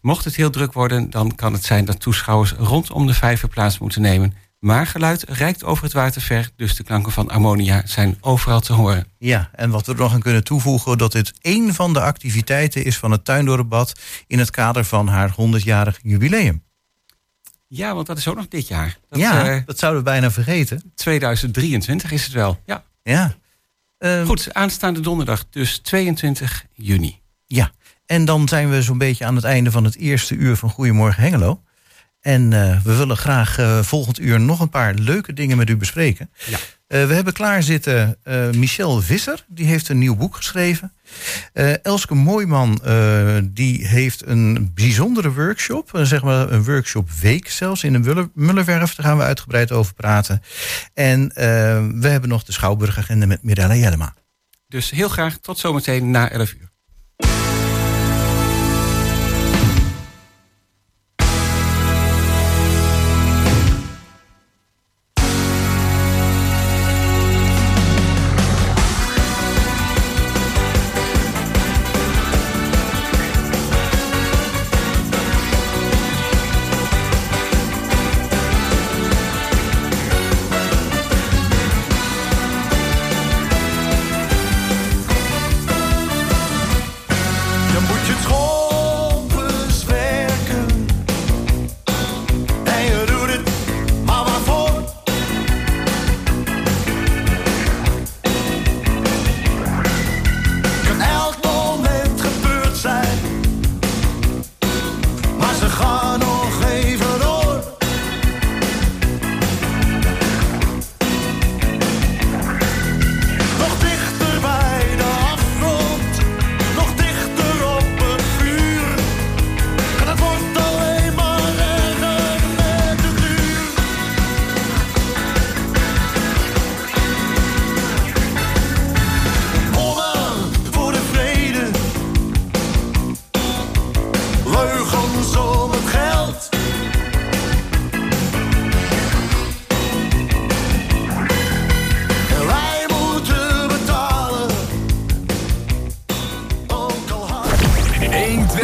[SPEAKER 4] Mocht het heel druk worden, dan kan het zijn dat toeschouwers rondom de vijver plaats moeten nemen. Maar geluid reikt over het water ver, dus de klanken van Ammonia zijn overal te horen.
[SPEAKER 2] Ja, en wat we er nog aan kunnen toevoegen, dat dit één van de activiteiten is van het Tuindorpbad in het kader van haar 100-jarig jubileum.
[SPEAKER 4] Ja, want dat is ook nog dit jaar. Dat,
[SPEAKER 2] ja,
[SPEAKER 4] eh,
[SPEAKER 2] dat zouden we bijna vergeten.
[SPEAKER 4] 2023 is het wel. Ja.
[SPEAKER 2] Ja. Ehm,
[SPEAKER 4] Goed, aanstaande donderdag, dus 22 juni.
[SPEAKER 2] Ja, en dan zijn we zo'n beetje aan het einde van het eerste uur van Goedemorgen Hengelo. En eh, we willen graag eh, volgend uur nog een paar leuke dingen met u bespreken.
[SPEAKER 4] Ja.
[SPEAKER 2] Eh, we hebben klaar zitten Michel Visser, die heeft een nieuw boek geschreven. Elske Mooijman, eh, die heeft een bijzondere workshop. zeg maar een workshop week zelfs in de Muller- Mullerwerf. Daar gaan we uitgebreid over praten. En we hebben nog de Schouwburgagenda met Mirella Jellema.
[SPEAKER 4] Dus heel graag tot zometeen na 11 uur.